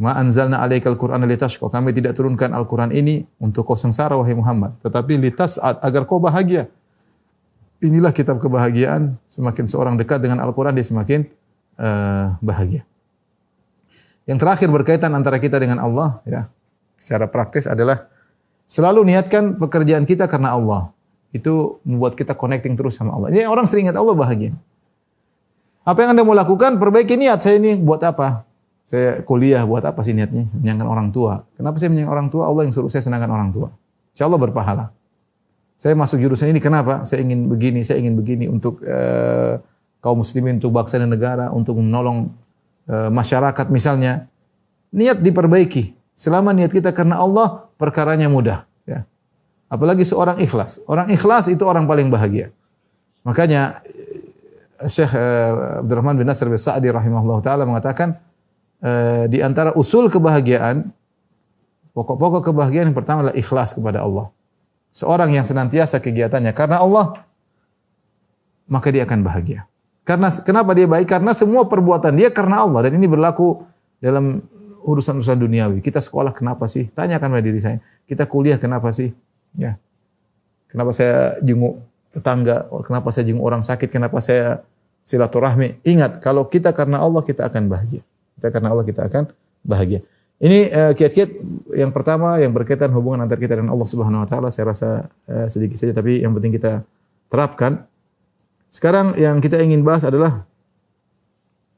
Ma anzalna alaikal Qur'ana litashqa. Kami tidak turunkan Al-Qur'an ini untuk kau sengsara wahai Muhammad, tetapi litas'ad agar kau bahagia. Inilah kitab kebahagiaan. Semakin seorang dekat dengan Al-Qur'an dia semakin uh, bahagia. Yang terakhir berkaitan antara kita dengan Allah, ya, secara praktis adalah selalu niatkan pekerjaan kita karena Allah. Itu membuat kita connecting terus sama Allah. Jadi orang sering ingat Allah bahagia. Apa yang anda mau lakukan? Perbaiki niat. Saya ini buat apa? Saya kuliah buat apa sih niatnya? Menyenangkan orang tua. Kenapa saya menyenangkan orang tua? Allah yang suruh saya senangkan orang tua. Insya Allah berpahala. Saya masuk jurusan ini kenapa? Saya ingin begini, saya ingin begini untuk uh, kaum muslimin, untuk bangsa dan negara, untuk menolong Eh, masyarakat misalnya, niat diperbaiki. Selama niat kita karena Allah, perkaranya mudah. Ya. Apalagi seorang ikhlas. Orang ikhlas itu orang paling bahagia. Makanya eh, Syekh eh, Abdurrahman bin Nasr bin Sa'di rahimahullah taala mengatakan di antara usul kebahagiaan pokok-pokok kebahagiaan yang pertama adalah ikhlas kepada Allah. Seorang yang senantiasa kegiatannya karena Allah maka dia akan bahagia. Karena kenapa dia baik? Karena semua perbuatan dia karena Allah dan ini berlaku dalam urusan-urusan duniawi. Kita sekolah kenapa sih? Tanyakan pada diri saya. Kita kuliah kenapa sih? Ya. Kenapa saya jenguk tetangga? Kenapa saya jenguk orang sakit? Kenapa saya silaturahmi? Ingat, kalau kita karena Allah kita akan bahagia. Kita karena Allah kita akan bahagia. Ini uh, kiat-kiat yang pertama yang berkaitan hubungan antara kita dan Allah Subhanahu wa taala saya rasa uh, sedikit saja tapi yang penting kita terapkan. Sekarang yang kita ingin bahas adalah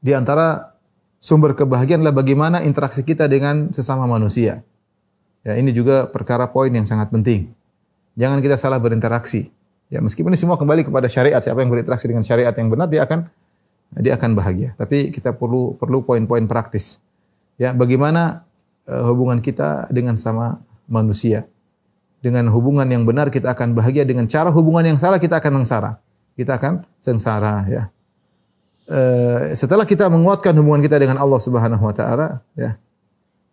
di antara sumber kebahagiaan adalah bagaimana interaksi kita dengan sesama manusia. Ya, ini juga perkara poin yang sangat penting. Jangan kita salah berinteraksi. Ya, meskipun ini semua kembali kepada syariat, siapa yang berinteraksi dengan syariat yang benar dia akan dia akan bahagia. Tapi kita perlu perlu poin-poin praktis. Ya, bagaimana uh, hubungan kita dengan sama manusia. Dengan hubungan yang benar kita akan bahagia, dengan cara hubungan yang salah kita akan sengsara kita akan sengsara ya. Uh, setelah kita menguatkan hubungan kita dengan Allah Subhanahu wa taala ya.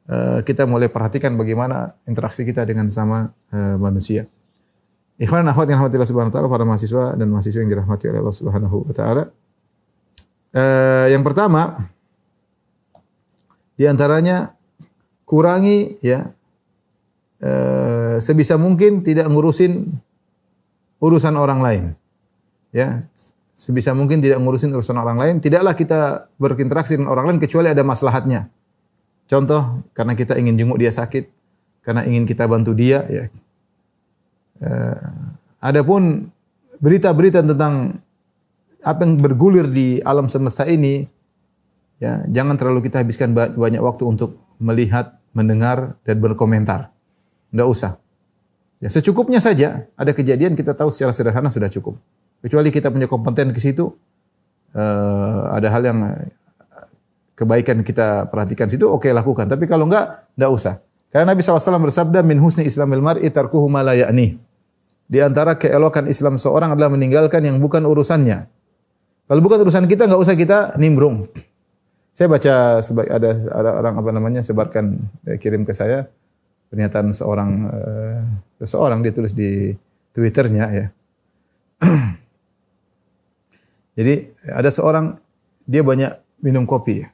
Uh, kita mulai perhatikan bagaimana interaksi kita dengan sama uh, manusia. Ikhwan akhwat yang rahmati Allah Subhanahu wa taala, para mahasiswa dan mahasiswa yang dirahmati oleh Allah Subhanahu wa taala. Uh, yang pertama di antaranya kurangi ya uh, sebisa mungkin tidak ngurusin urusan orang lain ya sebisa mungkin tidak ngurusin urusan orang lain, tidaklah kita berinteraksi dengan orang lain kecuali ada maslahatnya. Contoh, karena kita ingin jenguk dia sakit, karena ingin kita bantu dia, ya. Uh, adapun berita-berita tentang apa yang bergulir di alam semesta ini, ya jangan terlalu kita habiskan banyak waktu untuk melihat, mendengar dan berkomentar. Tidak usah. Ya secukupnya saja. Ada kejadian kita tahu secara sederhana sudah cukup. Kecuali kita punya kompeten ke situ, uh, ada hal yang kebaikan kita perhatikan situ, oke okay, lakukan. Tapi kalau enggak, enggak usah. Karena Nabi SAW bersabda, min husni islamil mar'i tarkuhu ma la. Di antara keelokan Islam seorang adalah meninggalkan yang bukan urusannya. Kalau bukan urusan kita, enggak usah kita nimbrung. Saya baca ada ada orang apa namanya sebarkan eh, kirim ke saya pernyataan seorang uh, seseorang dia tulis di Twitternya ya. Jadi ada seorang dia banyak minum kopi,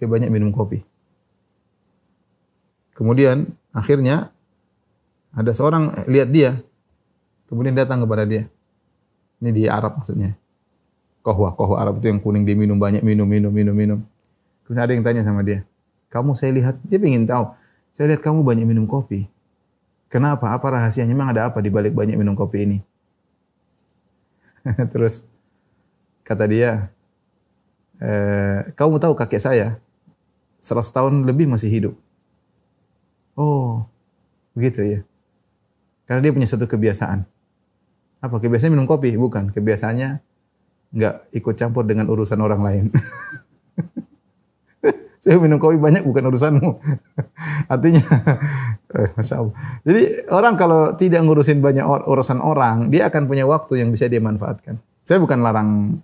dia banyak minum kopi. Kemudian akhirnya ada seorang lihat dia, kemudian datang kepada dia. Ini di Arab maksudnya. Kohwa, kohwa Arab itu yang kuning dia minum banyak minum minum minum minum. Kemudian ada yang tanya sama dia, kamu saya lihat dia ingin tahu. Saya lihat kamu banyak minum kopi. Kenapa? Apa rahasianya? Memang ada apa di balik banyak minum kopi ini? Terus Kata dia, e, kamu tahu kakek saya 100 tahun lebih masih hidup. Oh, begitu ya. Karena dia punya satu kebiasaan. Apa kebiasaan minum kopi? Bukan. Kebiasaannya nggak ikut campur dengan urusan orang lain. saya minum kopi banyak bukan urusanmu. Artinya, eh, masya Allah. Jadi orang kalau tidak ngurusin banyak urusan orang, dia akan punya waktu yang bisa dia manfaatkan. Saya bukan larang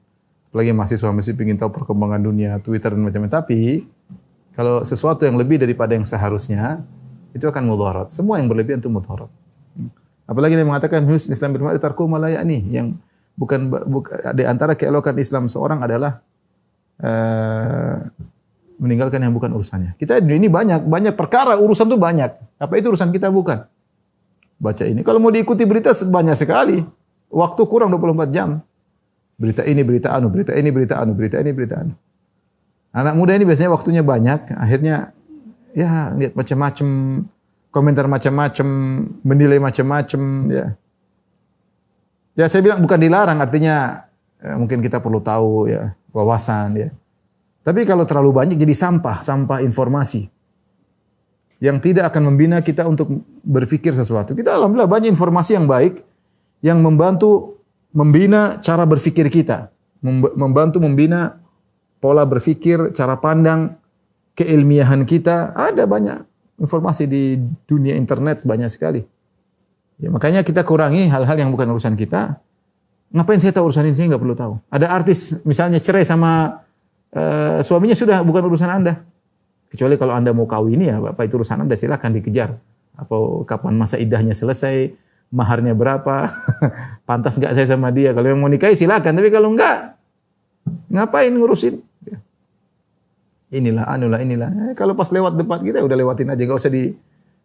apalagi mahasiswa mesti ingin tahu perkembangan dunia, Twitter dan macam-macam. Tapi kalau sesuatu yang lebih daripada yang seharusnya, itu akan mudarat. Semua yang berlebihan itu mudarat. Apalagi dia mengatakan husn Islam bil ma'ruf tarku malayani yang bukan, bukan di antara keelokan Islam seorang adalah uh, meninggalkan yang bukan urusannya. Kita ini banyak banyak perkara urusan tuh banyak. Apa itu urusan kita bukan? Baca ini. Kalau mau diikuti berita banyak sekali. Waktu kurang 24 jam. Berita ini, berita anu, berita ini, berita anu, berita ini, berita anu. Anak muda ini biasanya waktunya banyak, akhirnya ya lihat macam-macam, komentar macam-macam, menilai macam-macam, ya. Ya saya bilang bukan dilarang, artinya ya, mungkin kita perlu tahu ya wawasan ya. Tapi kalau terlalu banyak jadi sampah, sampah informasi yang tidak akan membina kita untuk berpikir sesuatu. Kita alhamdulillah banyak informasi yang baik yang membantu membina cara berpikir kita, membantu membina pola berpikir, cara pandang, keilmiahan kita. Ada banyak informasi di dunia internet banyak sekali. Ya, makanya kita kurangi hal-hal yang bukan urusan kita. Ngapain saya tahu urusan ini? Saya nggak perlu tahu. Ada artis misalnya cerai sama eh, suaminya sudah bukan urusan Anda. Kecuali kalau Anda mau kawin ya, Bapak itu urusan Anda silakan dikejar. Apa kapan masa idahnya selesai, maharnya berapa, pantas nggak saya sama dia. Kalau yang mau nikahi silakan, tapi kalau enggak, ngapain ngurusin? Inilah, anulah, inilah. Eh, kalau pas lewat depan kita udah lewatin aja, nggak usah di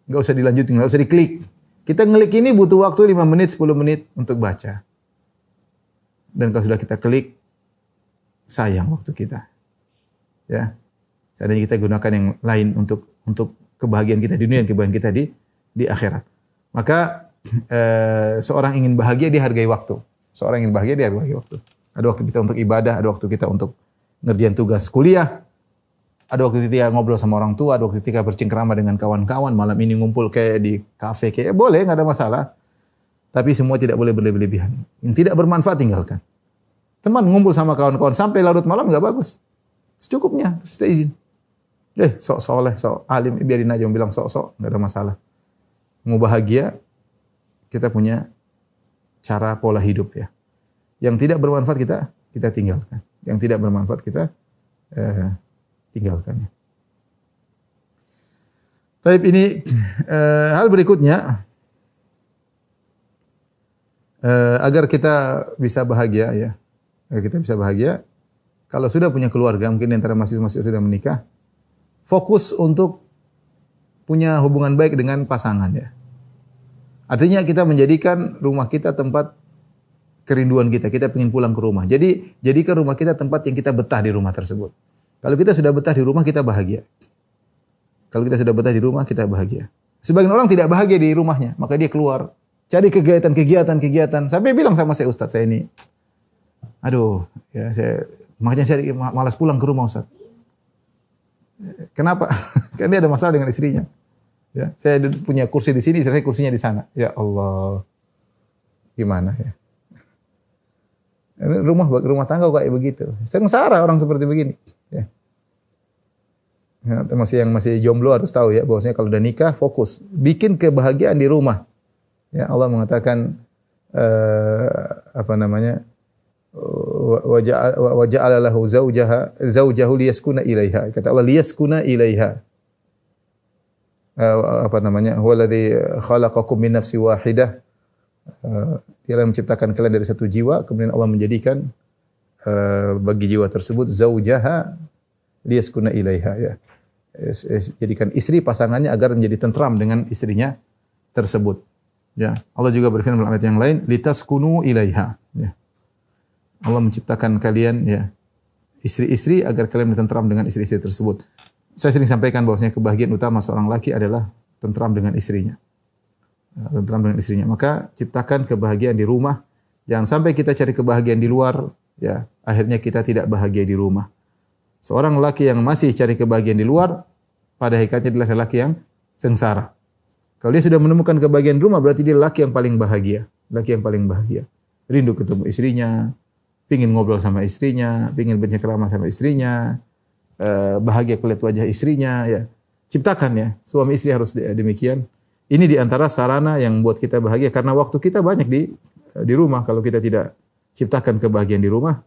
nggak usah dilanjutin, nggak usah diklik. Kita ngelik ini butuh waktu 5 menit, 10 menit untuk baca. Dan kalau sudah kita klik, sayang waktu kita. Ya. Seandainya kita gunakan yang lain untuk untuk kebahagiaan kita di dunia dan kebahagiaan kita di di akhirat. Maka eh, seorang ingin bahagia dihargai waktu. Seorang ingin bahagia dihargai waktu. Ada waktu kita untuk ibadah, ada waktu kita untuk ngerjain tugas kuliah, ada waktu ketika ngobrol sama orang tua, ada waktu ketika bercengkrama dengan kawan-kawan, malam ini ngumpul kayak di kafe kayak boleh nggak ada masalah. Tapi semua tidak boleh berlebihan. Yang tidak bermanfaat tinggalkan. Teman ngumpul sama kawan-kawan sampai larut malam nggak bagus. Secukupnya, terus kita izin. Eh, sok soleh, sok alim, biarin aja bilang sok-sok, nggak ada masalah. Mau bahagia, kita punya cara pola hidup ya. Yang tidak bermanfaat kita kita tinggalkan. Yang tidak bermanfaat kita eh, tinggalkan. Tapi ini eh, hal berikutnya eh, agar kita bisa bahagia ya, agar kita bisa bahagia. Kalau sudah punya keluarga, mungkin antara masih-masih sudah menikah, fokus untuk punya hubungan baik dengan pasangan ya. Artinya kita menjadikan rumah kita tempat kerinduan kita. Kita ingin pulang ke rumah. Jadi jadikan rumah kita tempat yang kita betah di rumah tersebut. Kalau kita sudah betah di rumah kita bahagia. Kalau kita sudah betah di rumah kita bahagia. Sebagian orang tidak bahagia di rumahnya, maka dia keluar cari kegiatan-kegiatan kegiatan. Sampai bilang sama saya Ustaz saya ini, aduh, ya saya makanya saya malas pulang ke rumah Ustaz. Kenapa? Karena dia ada masalah dengan istrinya. Ya, saya punya kursi di sini, saya kursinya di sana. Ya Allah, gimana ya? Rumah rumah tangga kayak begitu. Sengsara orang seperti begini. Ya. Ya, masih yang masih jomblo harus tahu ya bahwasanya kalau udah nikah fokus bikin kebahagiaan di rumah. Ya Allah mengatakan uh, apa namanya wa ja'ala lahu zaujaha zaujahu liyaskuna ilaiha. Kata Allah liyaskuna ilaiha. Uh, apa namanya? Huwallazi khalaqakum min nafsi wahidah. Uh, dia yang menciptakan kalian dari satu jiwa, kemudian Allah menjadikan uh, bagi jiwa tersebut zaujaha liyaskuna ilaiha ya. Jadikan istri pasangannya agar menjadi tentram dengan istrinya tersebut. Ya, Allah juga berfirman dalam ayat yang lain, litaskunu ilaiha. Ya. Allah menciptakan kalian ya istri-istri agar kalian tentram dengan istri-istri tersebut. Saya sering sampaikan bahwasanya kebahagiaan utama seorang laki adalah tentram dengan istrinya. Ya, tentram dengan istrinya. Maka ciptakan kebahagiaan di rumah. Jangan sampai kita cari kebahagiaan di luar, ya akhirnya kita tidak bahagia di rumah. Seorang laki yang masih cari kebahagiaan di luar, pada hakikatnya adalah laki yang sengsara. Kalau dia sudah menemukan kebahagiaan di rumah, berarti dia laki yang paling bahagia. Laki yang paling bahagia. Rindu ketemu istrinya, pingin ngobrol sama istrinya, pingin bercengkrama sama istrinya, bahagia kulihat wajah istrinya, ya. Ciptakan ya, suami istri harus demikian. Ini di antara sarana yang buat kita bahagia karena waktu kita banyak di di rumah. Kalau kita tidak ciptakan kebahagiaan di rumah,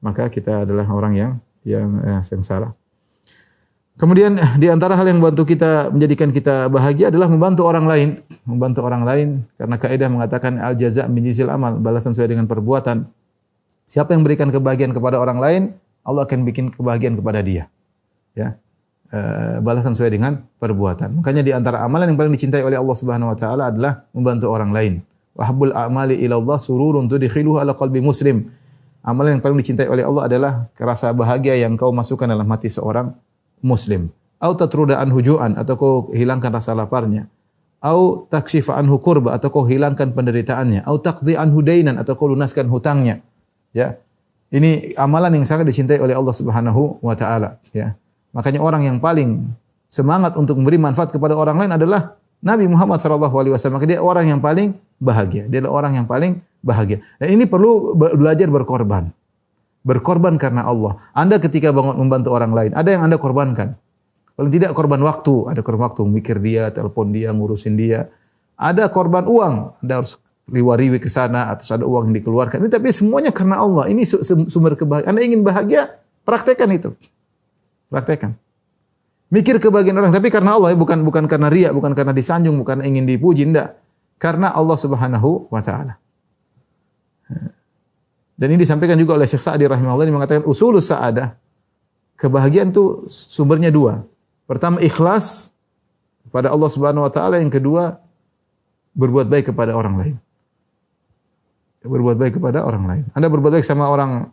maka kita adalah orang yang yang eh, sengsara. Kemudian eh, di antara hal yang membantu kita menjadikan kita bahagia adalah membantu orang lain, membantu orang lain karena kaidah mengatakan al jaza min amal, balasan sesuai dengan perbuatan. Siapa yang berikan kebahagiaan kepada orang lain, Allah akan bikin kebahagiaan kepada dia. Ya. E, balasan sesuai dengan perbuatan. Makanya di antara amalan yang paling dicintai oleh Allah Subhanahu wa taala adalah membantu orang lain. Wahabul a'mali ila Allah sururun tudkhiluhu ala qalbi muslim Amalan yang paling dicintai oleh Allah adalah rasa bahagia yang kau masukkan dalam hati seorang muslim. Au tatruda an hujuan atau kau hilangkan rasa laparnya. Au takshifa anhu kurba atau kau hilangkan penderitaannya. Au taqdi anhu dainan atau kau lunaskan hutangnya. Ya. Ini amalan yang sangat dicintai oleh Allah Subhanahu wa taala, ya. Makanya orang yang paling semangat untuk memberi manfaat kepada orang lain adalah Nabi Muhammad sallallahu alaihi wasallam. Dia orang yang paling bahagia. Dia adalah orang yang paling bahagia. Dan ini perlu belajar berkorban. Berkorban karena Allah. Anda ketika membantu orang lain, ada yang Anda korbankan. Paling tidak korban waktu, ada korban waktu, mikir dia, telepon dia, ngurusin dia. Ada korban uang, Anda harus riwa-riwi ke sana atau ada uang yang dikeluarkan. Ini tapi semuanya karena Allah. Ini su- sum- sumber kebahagiaan. Anda ingin bahagia, praktekkan itu. Praktekkan. Mikir kebahagiaan orang tapi karena Allah ya, bukan bukan karena riak, bukan karena disanjung, bukan ingin dipuji, enggak. Karena Allah Subhanahu wa taala. Dan ini disampaikan juga oleh Syekh Sa'di rahimahullah yang mengatakan usulus sa'adah. Kebahagiaan itu sumbernya dua. Pertama ikhlas kepada Allah Subhanahu wa taala, yang kedua berbuat baik kepada orang lain. Berbuat baik kepada orang lain. Anda berbuat baik sama orang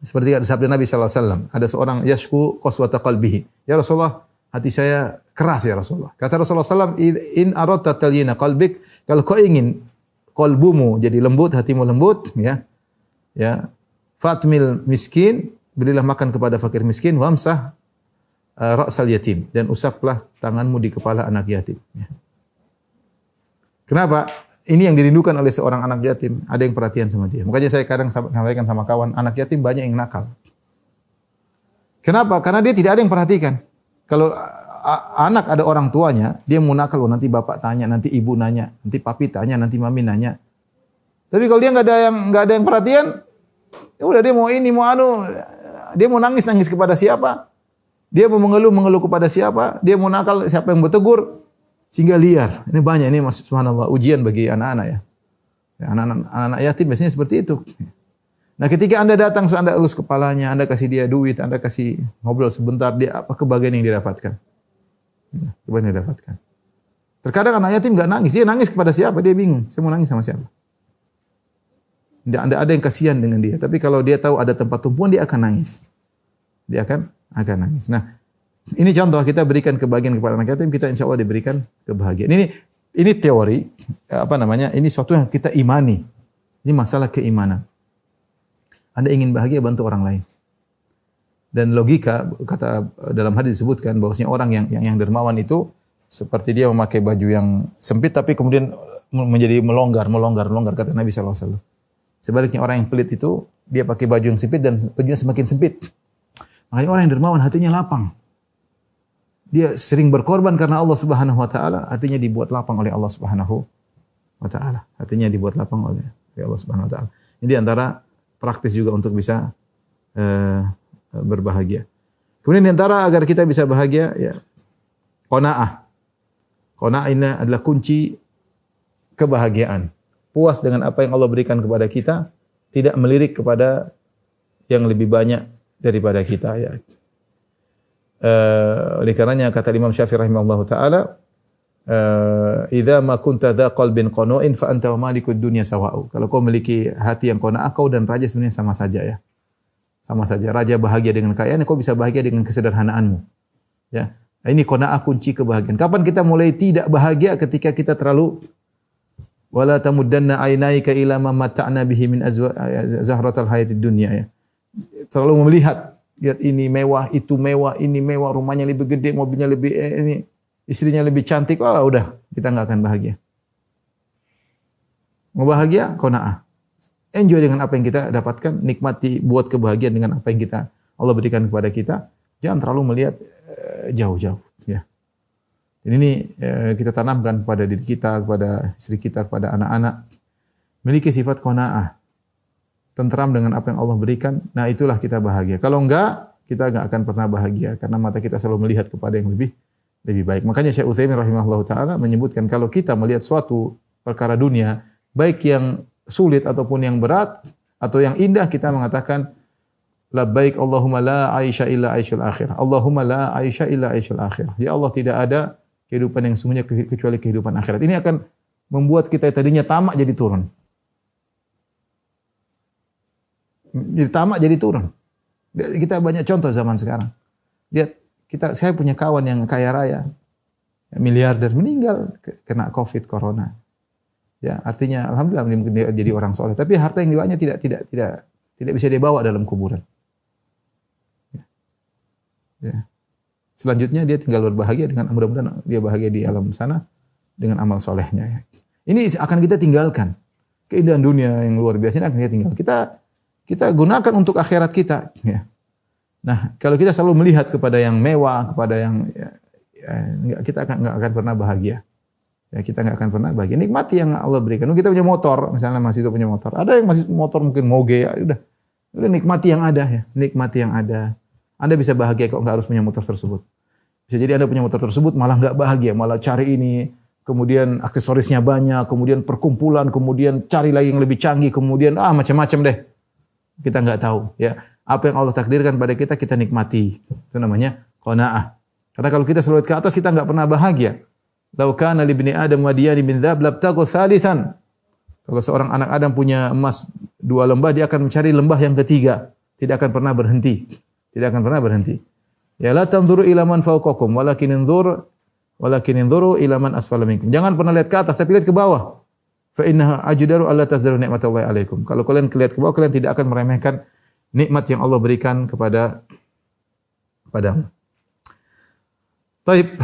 seperti ada sabda Nabi sallallahu alaihi wasallam, ada seorang yashku qaswata qalbihi. Ya Rasulullah, hati saya keras ya Rasulullah. Kata Rasulullah wasallam, in aradta talyina qalbik, kalau kau ingin kalbumu jadi lembut, hatimu lembut, ya. Ya. Fatmil miskin, berilah makan kepada fakir miskin, wamsah uh, ra'sal yatim dan usaplah tanganmu di kepala anak yatim. Ya. Kenapa? Ini yang dirindukan oleh seorang anak yatim. Ada yang perhatian sama dia. Makanya saya kadang sampaikan sama kawan, anak yatim banyak yang nakal. Kenapa? Karena dia tidak ada yang perhatikan. Kalau anak ada orang tuanya, dia mau nakal, oh, nanti bapak tanya, nanti ibu nanya, nanti papi tanya, nanti mami nanya. Tapi kalau dia nggak ada yang nggak ada yang perhatian, ya udah dia mau ini mau anu, dia mau nangis nangis kepada siapa? Dia mau mengeluh mengeluh kepada siapa? Dia mau nakal siapa yang bertegur? Sehingga liar. Ini banyak ini mas subhanallah ujian bagi anak-anak ya. Ya, Anak-anak anak yatim biasanya seperti itu. Nah, ketika Anda datang, Anda elus kepalanya, Anda kasih dia duit, Anda kasih ngobrol sebentar, dia apa kebahagiaan yang dia dapatkan? Ya, Kebahagiaan yang dia dapatkan. Terkadang anak yatim nggak nangis, dia nangis kepada siapa? Dia bingung. Saya mau nangis sama siapa? Tidak ada ada yang kasihan dengan dia. Tapi kalau dia tahu ada tempat tumpuan, dia akan nangis. Dia akan akan nangis. Nah, ini contoh kita berikan kebahagiaan kepada anak yatim, kita insya Allah diberikan kebahagiaan. Ini ini teori apa namanya? Ini suatu yang kita imani. Ini masalah keimanan. Anda ingin bahagia bantu orang lain. Dan logika kata dalam hadis disebutkan bahwasanya orang yang yang, yang dermawan itu seperti dia memakai baju yang sempit tapi kemudian menjadi melonggar, melonggar, melonggar kata Nabi sallallahu. Sebaliknya orang yang pelit itu dia pakai baju yang sempit dan bajunya semakin sempit. Makanya orang yang dermawan hatinya lapang. Dia sering berkorban karena Allah Subhanahu wa taala, hatinya dibuat lapang oleh Allah Subhanahu wa taala. Hatinya dibuat lapang oleh Allah Subhanahu wa taala. Ini antara praktis juga untuk bisa eh, berbahagia. Kemudian di antara agar kita bisa bahagia ya qanaah. Qanaah ini adalah kunci kebahagiaan. Puas dengan apa yang Allah berikan kepada kita, tidak melirik kepada yang lebih banyak daripada kita ya. Uh, oleh karenanya kata Imam Syafi'i rahimahullahu taala uh, idza ma kunta dha qalbin qana'in fa anta malikud dunya sawa'u. Kalau kau memiliki hati yang qanaah kau dan raja sebenarnya sama saja ya. Sama saja. Raja bahagia dengan kekayaan, kau bisa bahagia dengan kesederhanaanmu. Ya. Nah, ini qanaah kunci kebahagiaan. Kapan kita mulai tidak bahagia ketika kita terlalu wala tamuddanna ainaika ila ma mata'na bihi min azwa zahratal hayatid dunya ya. Terlalu melihat lihat ini mewah, itu mewah, ini mewah, rumahnya lebih gede, mobilnya lebih eh, ini istrinya lebih cantik, oh udah kita nggak akan bahagia. Mau bahagia, qanaah. Enjoy dengan apa yang kita dapatkan, nikmati buat kebahagiaan dengan apa yang kita Allah berikan kepada kita. Jangan terlalu melihat eh, jauh-jauh ya. Dan ini eh, kita tanamkan kepada diri kita, kepada istri kita, kepada anak-anak. Miliki sifat qanaah. Tentram dengan apa yang Allah berikan, nah itulah kita bahagia. Kalau enggak, kita enggak akan pernah bahagia karena mata kita selalu melihat kepada yang lebih lebih baik. Makanya Syekh Utsaimin rahimahullah taala menyebutkan kalau kita melihat suatu perkara dunia, baik yang sulit ataupun yang berat atau yang indah kita mengatakan labbaik Allahumma la aisha illa aishul akhir. Allahumma la aisha illa aishul akhir. Ya Allah tidak ada kehidupan yang semuanya kecuali kehidupan akhirat. Ini akan membuat kita tadinya tamak jadi turun. Jadi tamak jadi turun. Kita banyak contoh zaman sekarang. Lihat kita saya punya kawan yang kaya raya, miliarder meninggal kena Covid corona. Ya, artinya alhamdulillah dia jadi orang soleh, tapi harta yang diwanya tidak tidak tidak tidak bisa dibawa dalam kuburan. Ya. ya. Selanjutnya dia tinggal berbahagia dengan mudah-mudahan dia bahagia di alam sana dengan amal solehnya. Ya. Ini akan kita tinggalkan. Keindahan dunia yang luar biasa ini akan kita tinggal. Kita kita gunakan untuk akhirat kita. Ya. Nah, kalau kita selalu melihat kepada yang mewah, kepada yang ya, ya, kita akan nggak akan pernah bahagia. ya kita nggak akan pernah bahagia. Nikmati yang Allah berikan. Kita punya motor, misalnya masih itu punya motor. Ada yang masih motor mungkin moge, ya udah. Udah nikmati yang ada ya, nikmati yang ada. Anda bisa bahagia kok nggak harus punya motor tersebut. Bisa jadi Anda punya motor tersebut malah nggak bahagia, malah cari ini, kemudian aksesorisnya banyak, kemudian perkumpulan, kemudian cari lagi yang lebih canggih, kemudian ah macam-macam deh. Kita nggak tahu ya. Apa yang Allah takdirkan pada kita kita nikmati. Itu namanya qanaah. Karena kalau kita selalu ke atas kita nggak pernah bahagia. Lau kana li bni Adam wadiyani min dzab labtaghu thalithan. Kalau seorang anak Adam punya emas dua lembah, dia akan mencari lembah yang ketiga. Tidak akan pernah berhenti. Tidak akan pernah berhenti. Ya la tanzuru ila man fawqakum walakin inzur walakin inzuru ila man asfala minkum. Jangan pernah lihat ke atas, tapi lihat ke bawah. Fa innaha ajdaru alla tazdaru nikmatallahi alaikum. Kalau kalian lihat ke bawah, kalian tidak akan meremehkan nikmat yang Allah berikan kepada padamu. Taib.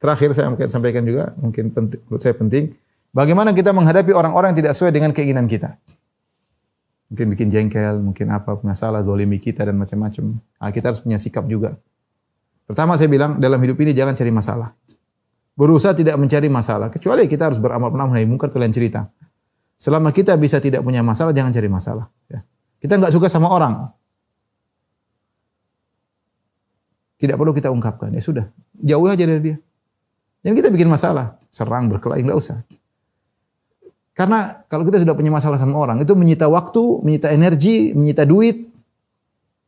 Terakhir saya mungkin sampaikan juga, mungkin penting, menurut saya penting. Bagaimana kita menghadapi orang-orang tidak sesuai dengan keinginan kita? Mungkin bikin jengkel, mungkin apa, masalah, zolimi kita dan macam-macam. Nah, kita harus punya sikap juga. Pertama saya bilang, dalam hidup ini jangan cari masalah. Berusaha tidak mencari masalah. Kecuali kita harus beramal pernah nahi mungkar, kalian cerita. Selama kita bisa tidak punya masalah, jangan cari masalah. Ya. Kita nggak suka sama orang. Tidak perlu kita ungkapkan. Ya sudah, jauh aja dari dia. Jangan kita bikin masalah, serang, berkelahi, nggak usah. Karena kalau kita sudah punya masalah sama orang, itu menyita waktu, menyita energi, menyita duit,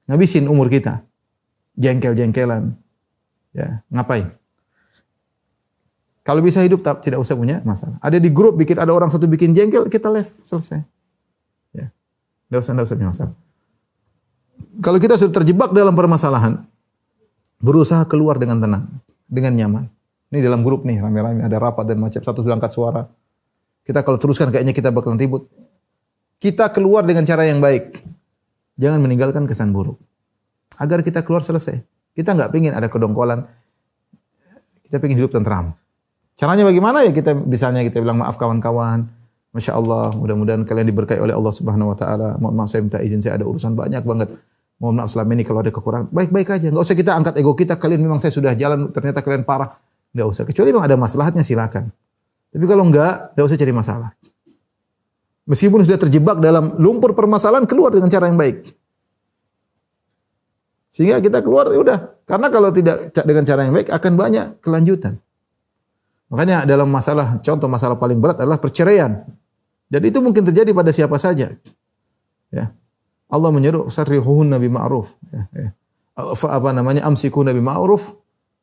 ngabisin umur kita. Jengkel-jengkelan. Ya, ngapain? Kalau bisa hidup tak, tidak usah punya masalah. Ada di grup bikin ada orang satu bikin jengkel, kita left, selesai. Ya. Tidak usah, tidak usah punya masalah. Kalau kita sudah terjebak dalam permasalahan, berusaha keluar dengan tenang, dengan nyaman. Ini dalam grup nih, rame-rame, ada rapat dan macam satu sudah angkat suara. Kita kalau teruskan kayaknya kita bakalan ribut. Kita keluar dengan cara yang baik. Jangan meninggalkan kesan buruk. Agar kita keluar selesai. Kita nggak pingin ada kedongkolan. Kita pingin hidup tentram. Caranya bagaimana ya kita misalnya kita bilang maaf kawan-kawan. Masya Allah, mudah-mudahan kalian diberkahi oleh Allah Subhanahu Wa Taala. Mohon maaf saya minta izin saya ada urusan banyak banget. Mohon maaf selama ini kalau ada kekurangan. Baik-baik aja, nggak usah kita angkat ego kita. Kalian memang saya sudah jalan, ternyata kalian parah. Nggak usah. Kecuali memang ada masalahnya silakan. Tapi kalau enggak, nggak usah cari masalah. Meskipun sudah terjebak dalam lumpur permasalahan, keluar dengan cara yang baik. Sehingga kita keluar, ya udah. Karena kalau tidak dengan cara yang baik, akan banyak kelanjutan. Makanya dalam masalah, contoh masalah paling berat adalah perceraian. Dan itu mungkin terjadi pada siapa saja. Ya. Allah menyuruh sarrihuhunna nabi ma'ruf. Ya, ya. Apa namanya? Amsiku nabi ma'ruf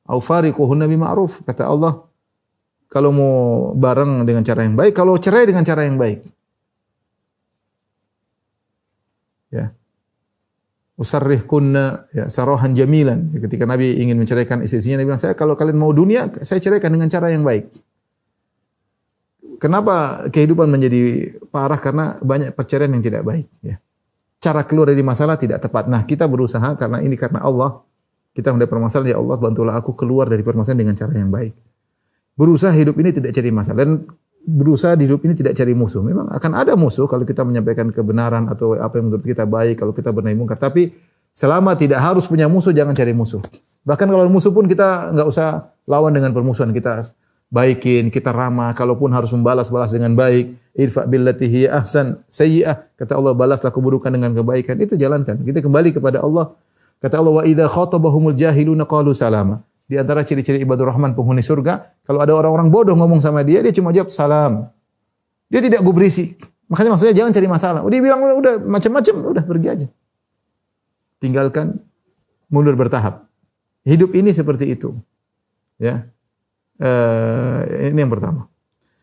au fariquhunna bima'ruf. Kata Allah, kalau mau bareng dengan cara yang baik, kalau cerai dengan cara yang baik. Ya. Usarrih kunna ya, sarohan jamilan. Ketika Nabi ingin menceraikan istri-istrinya, Nabi bilang, saya kalau kalian mau dunia, saya ceraikan dengan cara yang baik. Kenapa kehidupan menjadi parah? Karena banyak perceraian yang tidak baik. Ya. Cara keluar dari masalah tidak tepat. Nah, kita berusaha karena ini karena Allah kita mendapat permasalahan, ya Allah bantulah aku keluar dari permasalahan dengan cara yang baik. Berusaha hidup ini tidak cari masalah dan berusaha di hidup ini tidak cari musuh. Memang akan ada musuh kalau kita menyampaikan kebenaran atau apa yang menurut kita baik, kalau kita bernahi mungkar. Tapi selama tidak harus punya musuh, jangan cari musuh. Bahkan kalau musuh pun kita nggak usah lawan dengan permusuhan. Kita baikin, kita ramah. Kalaupun harus membalas-balas dengan baik. Irfa billati hiya ahsan sayyi'ah. Kata Allah, balaslah keburukan dengan kebaikan. Itu jalankan. Kita kembali kepada Allah Kata Allah wa idza khatabahumul jahiluna qalu salama. Di antara ciri-ciri ibadur rahman penghuni surga, kalau ada orang-orang bodoh ngomong sama dia, dia cuma jawab salam. Dia tidak gubrisi. Makanya maksudnya jangan cari masalah. Dia bilang udah macam-macam, udah pergi aja. Tinggalkan mundur bertahap. Hidup ini seperti itu. Ya. Uh, ini yang pertama.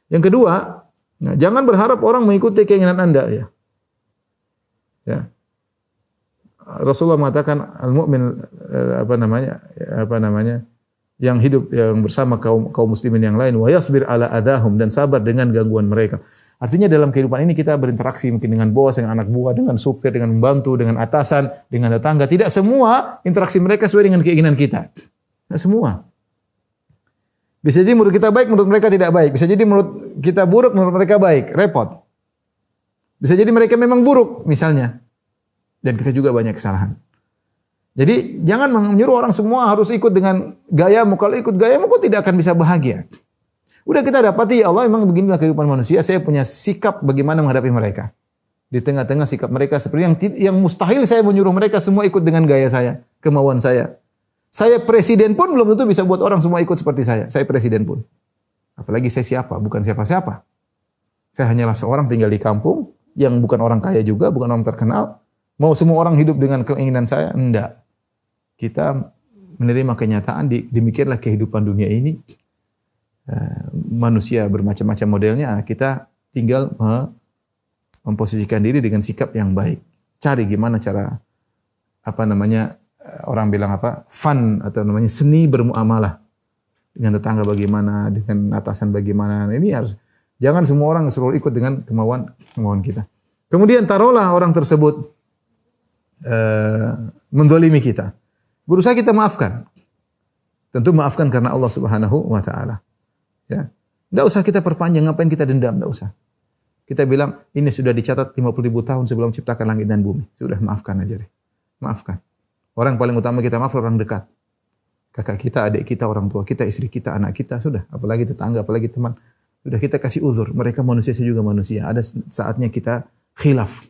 Yang kedua, nah, jangan berharap orang mengikuti keinginan Anda ya. Ya. Rasulullah mengatakan al-mu'min eh, apa namanya apa namanya yang hidup yang bersama kaum kaum muslimin yang lain wa yasbir ala adahum dan sabar dengan gangguan mereka. Artinya dalam kehidupan ini kita berinteraksi mungkin dengan bos, dengan anak buah, dengan supir, dengan membantu, dengan atasan, dengan tetangga. Tidak semua interaksi mereka sesuai dengan keinginan kita. Tidak semua. Bisa jadi menurut kita baik, menurut mereka tidak baik. Bisa jadi menurut kita buruk, menurut mereka baik. Repot. Bisa jadi mereka memang buruk misalnya. Dan kita juga banyak kesalahan. Jadi jangan menyuruh orang semua harus ikut dengan gayamu. Kalau ikut gayamu kok tidak akan bisa bahagia. Udah kita dapati ya Allah memang beginilah kehidupan manusia. Saya punya sikap bagaimana menghadapi mereka. Di tengah-tengah sikap mereka seperti yang yang mustahil saya menyuruh mereka semua ikut dengan gaya saya, kemauan saya. Saya presiden pun belum tentu bisa buat orang semua ikut seperti saya. Saya presiden pun. Apalagi saya siapa? Bukan siapa-siapa. Saya hanyalah seorang tinggal di kampung yang bukan orang kaya juga, bukan orang terkenal. Mau semua orang hidup dengan keinginan saya? Enggak. Kita menerima kenyataan di, demikianlah kehidupan dunia ini. Eh, manusia bermacam-macam modelnya, kita tinggal me- memposisikan diri dengan sikap yang baik. Cari gimana cara apa namanya eh, orang bilang apa fun atau namanya seni bermuamalah dengan tetangga bagaimana, dengan atasan bagaimana. Ini harus jangan semua orang selalu ikut dengan kemauan kemauan kita. Kemudian taruhlah orang tersebut eh, mendolimi kita. Berusaha kita maafkan. Tentu maafkan karena Allah Subhanahu wa taala. Ya. Enggak usah kita perpanjang, ngapain kita dendam, enggak usah. Kita bilang ini sudah dicatat 50 ribu tahun sebelum ciptakan langit dan bumi. Sudah maafkan aja deh. Maafkan. Orang paling utama kita maaf orang dekat. Kakak kita, adik kita, orang tua kita, istri kita, anak kita, sudah. Apalagi tetangga, apalagi teman. Sudah kita kasih uzur. Mereka manusia, saya juga manusia. Ada saatnya kita khilaf.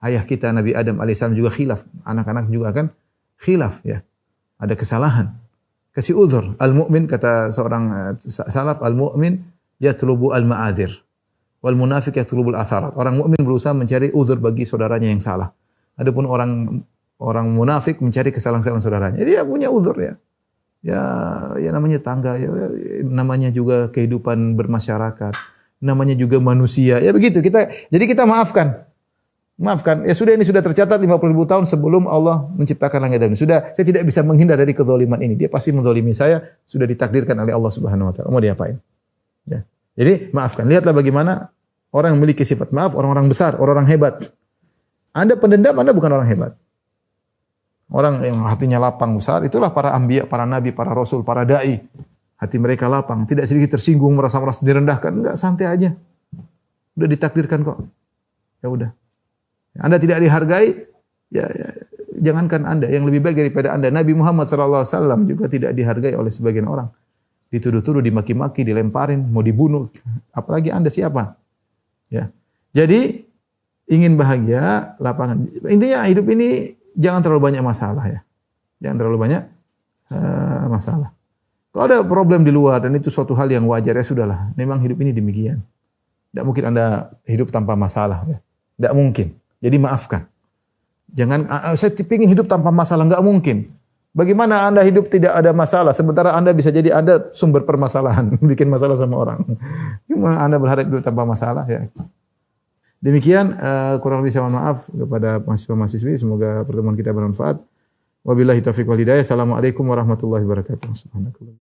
Ayah kita Nabi Adam alaihissalam juga khilaf. Anak-anak juga akan khilaf ya. Ada kesalahan. Kasih uzur. Al-mu'min kata seorang uh, salaf al-mu'min yatlubu al-ma'adir. Wal munafik yatlubul atharat. Orang mukmin berusaha mencari uzur bagi saudaranya yang salah. Adapun orang orang munafik mencari kesalahan-kesalahan saudaranya. Dia punya uzur ya. Ya, ya namanya tangga, ya, ya, namanya juga kehidupan bermasyarakat, namanya juga manusia. Ya begitu. Kita jadi kita maafkan. Maafkan. Ya sudah ini sudah tercatat 50 ribu tahun sebelum Allah menciptakan langit dan bumi. Sudah saya tidak bisa menghindar dari kezaliman ini. Dia pasti menzalimi saya, sudah ditakdirkan oleh Allah Subhanahu wa taala. Mau diapain? Ya. Jadi maafkan. Lihatlah bagaimana orang yang memiliki sifat maaf, orang-orang besar, orang-orang hebat. Anda pendendam, Anda bukan orang hebat. Orang yang hatinya lapang besar, itulah para ambiya, para nabi, para rasul, para dai. Hati mereka lapang, tidak sedikit tersinggung, merasa-merasa direndahkan. Enggak, santai aja. Udah ditakdirkan kok. Ya udah. Anda tidak dihargai, ya, ya jangankan Anda, yang lebih baik daripada Anda. Nabi Muhammad SAW juga tidak dihargai oleh sebagian orang. Dituduh-tuduh, dimaki-maki, dilemparin, mau dibunuh. Apalagi Anda siapa? Ya. Jadi ingin bahagia, lapangan. Intinya hidup ini jangan terlalu banyak masalah ya. Jangan terlalu banyak uh, masalah. Kalau ada problem di luar dan itu suatu hal yang wajar ya sudahlah. Memang hidup ini demikian. Tidak mungkin Anda hidup tanpa masalah ya. Tidak mungkin. Jadi maafkan. Jangan saya ingin hidup tanpa masalah nggak mungkin. Bagaimana Anda hidup tidak ada masalah sementara Anda bisa jadi Anda sumber permasalahan, bikin masalah sama orang. Gimana Anda berharap hidup tanpa masalah ya? Demikian uh, kurang lebih saya mohon maaf kepada mahasiswa-mahasiswi semoga pertemuan kita bermanfaat. Wabillahi taufiq wal hidayah. Assalamualaikum warahmatullahi wabarakatuh. Subhanakallah.